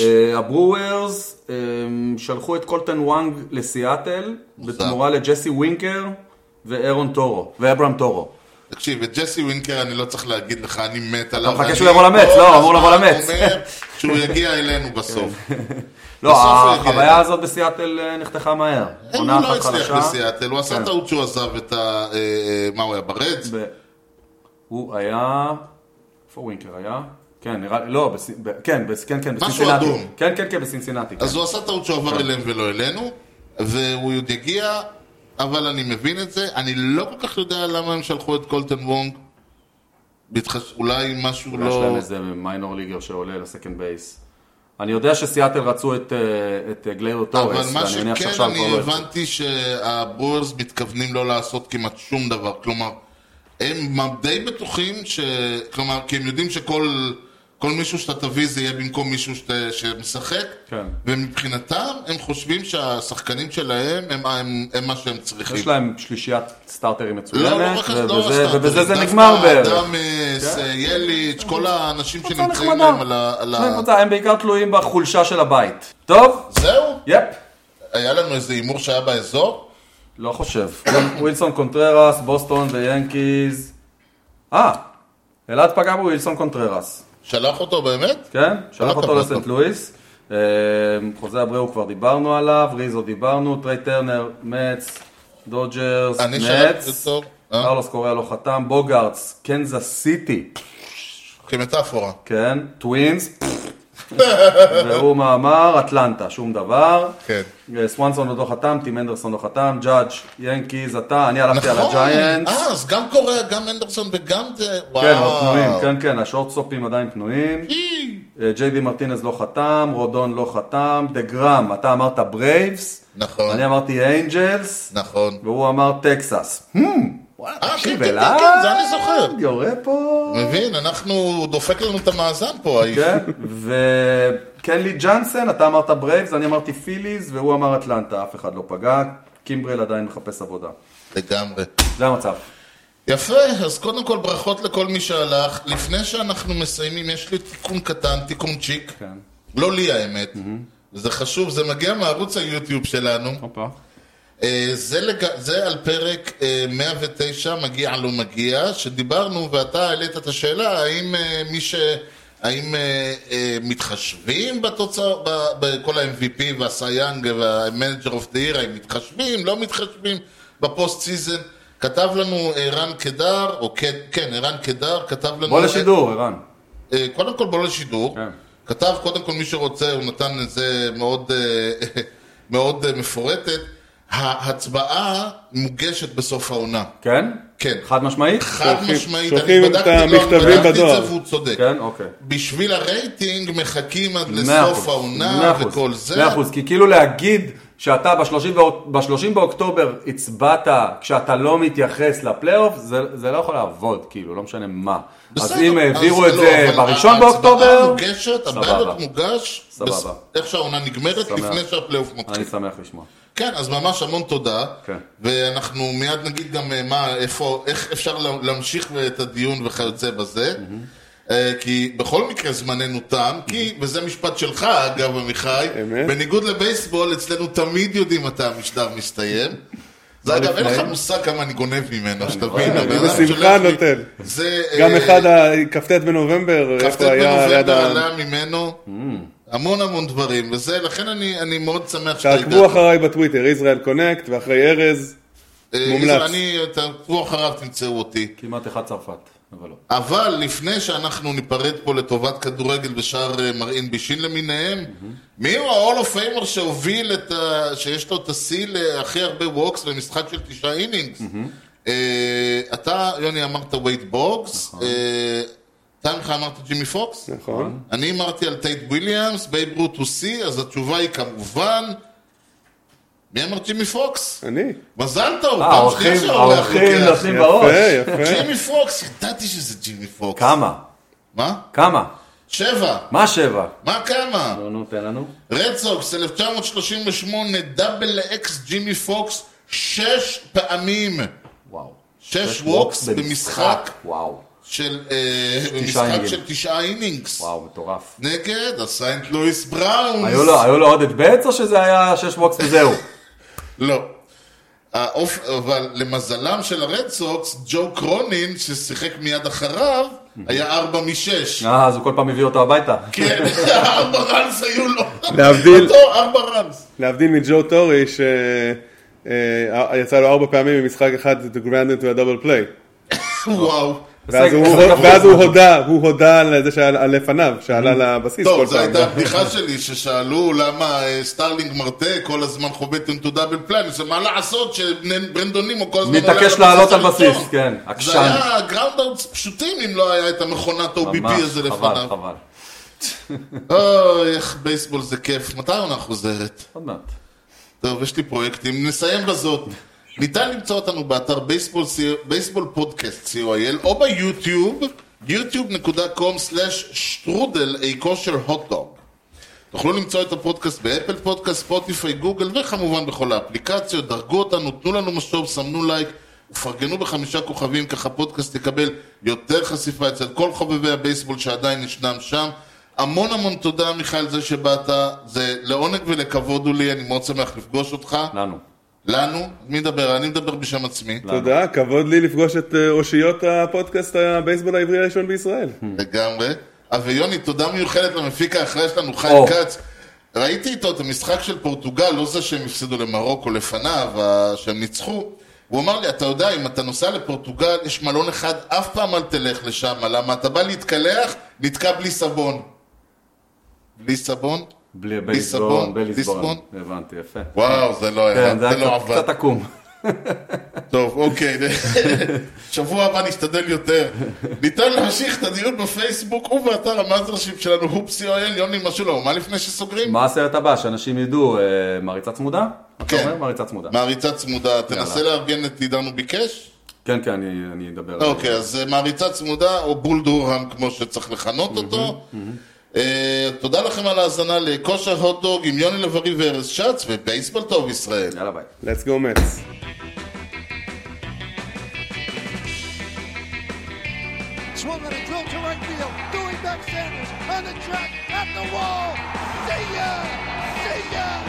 אה, הברוארס אה, שלחו את קולטן וונג לסיאטל, בתמורה לג'סי ווינקר ואירון טורו, ואברהם טורו. תקשיב, את ג'סי ווינקר אני לא צריך להגיד לך, אני מת עליו. מחכה ואני שהוא יבוא למץ, לא, אמור לבוא *laughs* למץ. שהוא יגיע אלינו בסוף. *laughs* לא, הוא יגיע החוויה. הזאת בסיאטל אה, נחתכה מהר. הוא לא הצליח. בסיאטל, הוא עשה כן. טעות שהוא עזב את ה... אה, אה, מה הוא היה, ברדס? הוא היה... איפה ווינקר היה? כן, נראה לי, לא, כן, כן, כן, משהו בסינסינטי. אדום. כן, כן, כן, בסינסינטי. כן. אז הוא עשה טעות שהוא עבר אליהם ולא אלינו, והוא עוד יגיע, אבל אני מבין את זה. אני לא כל כך יודע למה הם שלחו את קולטן וונג. בהתחש... אולי משהו אולי יש להם לא... איזה minor leaguer שעולה ל second base. אני יודע שסיאטל רצו את, אה, את גלייבר טורס, מה ואני מניח שכן שעכשיו כבר אני לא ירצו. הבנתי שהברורס מתכוונים לא לעשות כמעט שום דבר. כלומר, הם די בטוחים ש... כלומר, כי הם יודעים שכל כל מישהו שאתה תביא זה יהיה במקום מישהו שת... שמשחק. כן. ומבחינתם, הם חושבים שהשחקנים שלהם הם, הם, הם מה שהם צריכים. יש להם שלישיית סטארטרים מצוינת, לא, לא רק לא ובזה, ובזה זה נגמר בערך. אדמס, כן. יליץ', כל האנשים שנמצאים נחמדה. להם על ה... על ה... קבוצה, הם בעיקר תלויים בחולשה של הבית. טוב? זהו? yep. היה לנו איזה הימור שהיה באזור? לא חושב. ווילסון קונטררס, בוסטון ויאנקיז. אה, אלעד פגע בווילסון קונטררס. שלח אותו באמת? כן? שלח אותו לסנט לו. לואיס. אה, חוזה אבראו כבר דיברנו עליו, ריזו דיברנו, טריי טרנר, מצ, דודג'רס, מצ, אותו. אה? קרלוס קוריאה לא חתם, בוגארטס, קנזס סיטי, כמטאפורה. כן, טווינס, והוא אמר אטלנטה, שום דבר. כן. אה, סוונסון עוד לא חתם, טים אנדרסון לא חתם, ג'אדג', ינקיז, אתה, אני הלכתי על הג'יינטס. אה, אז גם קוריאה, גם אנדרסון וגם זה, וואו. כן, עוד פנויים, כן, כן, השורטסטופים עדיין פנויים. אה, ג'יי די מרטינז לא חתם, רודון לא חתם, דה גראם, אתה אמרת ברייבס, נכון, אני אמרתי אנג'לס, נכון. והוא אמר טקסס. וואלה, אה, תקשיב כן, כן, אליי, כן, זה אני זוכר. יורה פה. מבין, אנחנו, דופק לנו את המאזן פה, האיש. כן, וקנלי ג'אנסן, אתה אמרת ברייבס, אני אמרתי פיליז, והוא אמר אטלנטה, אף אחד לא פגע, קימברל עדיין מחפש עבודה. לגמרי. זה המצב. יפה, אז קודם כל ברכות לכל מי שהלך. לפני שאנחנו מסיימים, יש לי תיקון קטן, תיקונצ'יק. כן. לא לי האמת. זה חשוב, זה מגיע מערוץ היוטיוב שלנו. הופה. אה, זה, לג... זה על פרק אה, 109, מגיע לו מגיע, שדיברנו ואתה העלית את השאלה האם אה, מי ש... האם אה, אה, מתחשבים בתוצאה, בכל ה-MVP והסייאנג וה manager of the year, האם מתחשבים, לא מתחשבים ב postseason? כתב לנו ערן קדר, או כן, ערן קדר, כתב לנו... בוא לשידור, ערן. אה, קודם כל בוא לשידור. כן. כתב קודם כל מי שרוצה, הוא נתן את זה מאוד, אה, *laughs* מאוד אה, מפורטת. ההצבעה מוגשת בסוף העונה. כן? כן. חד משמעית? חד משמעית, אני בדקתי, המכתבים בדקתי את. זה והוא צודק. כן, אוקיי. בשביל הרייטינג מחכים עד לסוף העונה וכל זה. מאה אחוז, כי כאילו להגיד שאתה ב-30 באוקטובר הצבעת כשאתה לא מתייחס לפלייאוף, זה לא יכול לעבוד, כאילו, לא משנה מה. אז בסדר, אם העבירו אז את לא, זה בראשון ההצבעה באוקטובר, מוגשת. הבלוט מוגש, סבבה. איך שהעונה נגמרת. לפני שהפלייאוף מתחיל. אני שמח לשמוע. כן, אז ממש המון תודה. כן. ואנחנו מיד נגיד גם אה, מה, איפה, איך אפשר לה- להמשיך את הדיון וכיוצא בזה. אה, כי בכל מקרה זמננו תם, כי, וזה משפט שלך אגב עמיחי. בניגוד לבייסבול, אצלנו תמיד יודעים מתי המשדר מסתיים. *laughs* זה אגב, אין לך? מושג כמה אני גונב ממנו, שתבין. אדם בשמחה נותן. זה... גם אה, אחד, ה- כ"ט בנובמבר, כ"ט איפה היה ליד בנובמבר ה... עלה ממנו המון המון דברים, וזה, לכן אני אני מאוד שמח שאתה תעקבו אחריי בטוויטר, ישראל קונקט, ואחרי ארז. אה, מומלץ. אני, תעקבו אחריו, תמצאו אותי. כמעט אחד צרפת, אבל לא. אבל לפני שאנחנו ניפרד פה לטובת כדורגל ושאר אה, מרעין בישין למיניהם, מי הוא ה- hall of famer שהוביל את ה... שיש לו את השיא להכי הרבה walks במשחק של תשעה innings? אה, אתה, יוני, אמרת וייד בוגס, אה, אתה עמיחי אמרת ג'ימי פוקס? נכון. אני אמרתי על טד וויליאמס, בייב רות הוא שיא, אז התשובה היא כמובן... מי אמר ג'ימי פוקס? אני. מזל טוב, אה, פעם האורחים שנייה שהאורח האורחים לוקח. נותנים בראש. יפה, *laughs* יפה. ג'ימי פוקס, ידעתי שזה ג'ימי פוקס. כמה? מה? כמה? שבע. מה שבע? מה כמה? נו, נו, תן לנו. רד סוקס, 1938, Double X ג'ימי פוקס, שש פעמים. וואו. שש walks במשחק וואו. של, אה, במשחק. של תשעה innings. וואו, מטורף. נגד הסיינט לואיס בראונס. היו לו, עוד at-bats או שזה היה שש walks וזהו? לא. האופ... אבל למזלם של הרד סוקס, ג'ו קרונין, ששיחק מיד אחריו, היה ארבע משש. אה, אז הוא כל פעם הביא אותו הביתה. כן, *laughs* ארבע runs היו לו. להבדיל- אותו, ארבע runs. להבדיל מג'ו טורה, שיצא לו ארבע פעמים במשחק אחד to ground into a double play. וואו. ואז הוא- הוא הודה, הוא הודה על זה על לפניו, שעלה לבסיס כל טוב, זו פעם. הייתה הבדיחה שלי, ששאלו למה אה, סטארלינג מארטה כל הזמן חובט into double play, זה מה לעשות שברנדון נימו כל הזמן עולה מתעקש לעלות על. בסיס, כן, זה עקשן. היה ground outs פשוטים אם לא היה את המכונת ממש, הזה חבל, לפניו. חבל. אוי, איך בייסבול זה כיף. מתי העונה חוזרת? עוד מעט. טוב, יש לי פרויקטים, נסיים בזאת. ניתן למצוא אותנו באתר baseballpodcast.co.il או ביוטיוב, youtube.com/שטרודל איקו של הוטדוג. תוכלו למצוא את הפודקאסט באפל פודקאסט, ספוטיפיי, גוגל וכמובן בכל האפליקציות. דרגו אותנו, תנו לנו משוב, סמנו לייק ופרגנו בחמישה כוכבים, ככה הפודקאסט יקבל יותר חשיפה אצל כל חובבי הבייסבול שעדיין ישנם שם. המון המון תודה מיכאל זה שבאת, זה לעונג ולכבוד הוא לי, אני מאוד שמח לפגוש אותך. לנו. לנו, מי מדבר? אני מדבר בשם עצמי, תודה, כבוד לי לפגוש את אה, אושיות הפודקאסט הבייסבול העברי הראשון בישראל. לגמרי. אה, ויוני, תודה מיוחדת למפיק האחראי שלנו, חיים. כץ. ראיתי איתו את המשחק של פורטוגל, לא זה שהם הפסידו למרוקו לפניו, ה- שהם ניצחו. הוא אמר לי, אתה יודע, אם אתה נוסע לפורטוגל, יש מלון אחד, אף פעם אל תלך לשם, למה אתה בא להתקלח, נתקע בלי סבון. בלי סבון? בלי בלי סבון, בליסבון, בלי בליסבון. סבון. הבנתי, יפה. וואו, זה לא כן, היה, זה זה לא עבד. קצת עקום. טוב, אוקיי. *laughs* שבוע הבא נשתדל יותר. ניתן להמשיך את הדיון בפייסבוק ובאתר המאזרשיפ שלנו, הופסי או אל, יוני משולו. מה לפני שסוגרים? מה הסרט הבא? שאנשים ידעו, אה, מעריצה צמודה? כן. מעריצה צמודה. מעריצה צמודה, תנסה לארגן את עידן הוא ביקש? כן, כן, אני אדבר. אוקיי, אז אה, מעריצה צמודה, או בול דורהם, כמו שצריך לכנות אותו. אה, תודה לכם על ההאזנה לכושר הוטדוג עם יוני לב-ארי וארז שץ ובייסבול טוב ישראל. יאללה ביי. Let's go Mets. See!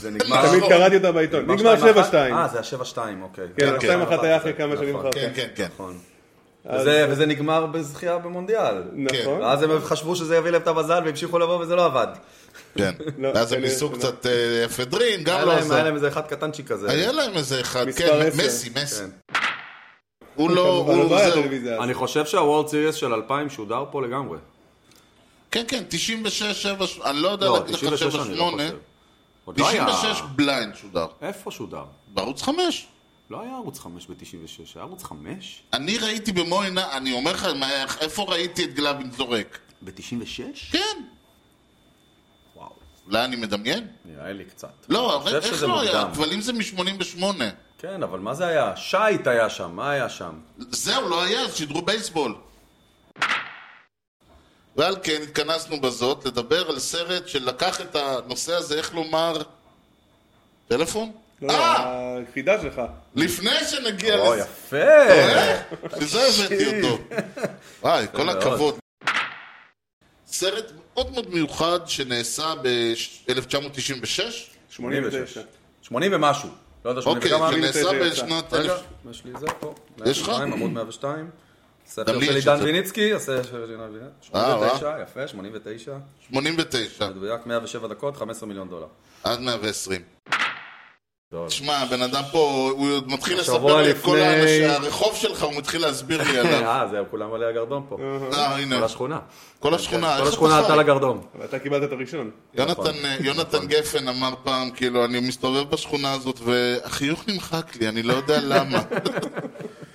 זה נגמר. תמיד קראתי אותה בעיתון. נגמר 7-2. אה, זה ה-7-2, אוקיי. כן, כן. 2-1 היה אחרי כמה שנים אחר כן, כך. כן, כן. נכון. וזה- וזה נגמר בזכייה במונדיאל. נכון. ואז הם חשבו שזה יביא להם את המזל והמשיכו לבוא וזה לא עבד. כן. לא, ואז הם ניסו שלא. קצת אה, אפדרין, גם היה לא להם- היה. להם איזה אחד קטנצ'יק כזה. היה להם איזה אחד, כן. מסי, מסי. כן. הוא לא, הוא לא היה זהו. אני חושב שהוורד סיריוס של 2000 שודר פה לגמרי. כן, כן, 96, 7, אני לא יודע לא, להגיד לך 96 7, אני לא 8. חושב. עוד לא היה... 96 בליינד שודר. איפה שודר? בערוץ 5. לא היה ערוץ 5 ב-96, היה ערוץ 5? אני ראיתי במו עיניי, אני אומר לך, איפה ראיתי את גלבין זורק? ב-96? כן. וואו, אולי אני מדמיין? נראה לי קצת. לא, חושב איך לא היה? מוקדם. כבלים זה מ-88. כן, אבל מה זה היה? שייט היה שם, מה היה שם? זהו, לא היה, שידרו בייסבול. ועל כן התכנסנו בזאת לדבר על סרט שלקח את הנושא הזה, איך לומר... טלפון? לא, לא, אה! הקפידה שלך. לפני שנגיע או, לזה. יפה! אה? לזה הבאתי אותו. וואי, כל. הכבוד. סרט מאוד מאוד מיוחד שנעשה ב-1996. 89. 80 ומשהו. לא יודע, 80 אוקיי, וכמה. שנעשה 89 יצא. בשנת... יש לי זה פה. יש לך? 102, עמוד 102. ספר של עידן. ויניצקי, הספר של עידן ויניצקי. אה, 89, יפה, 89. 89, מדויק, 107 דקות, 15 מיליון דולר. עד 120. טוב. תשמע, הבן אדם פה, הוא עוד מתחיל לספר לי את כל האנשים, הרחוב שלך, הוא מתחיל להסביר לי עליו. *laughs* אה, זהו, כולם עלי הגרדום פה. אה, הנה, כל השכונה. כל השכונה. כל איך השכונה עלתה? לגרדום. אבל אתה קיבלת את הראשון. יונתן, אה, יונתן גפן אמר פעם, כאילו, אני מסתובב בשכונה הזאת והחיוך נמחק לי, אני לא יודע למה. *laughs*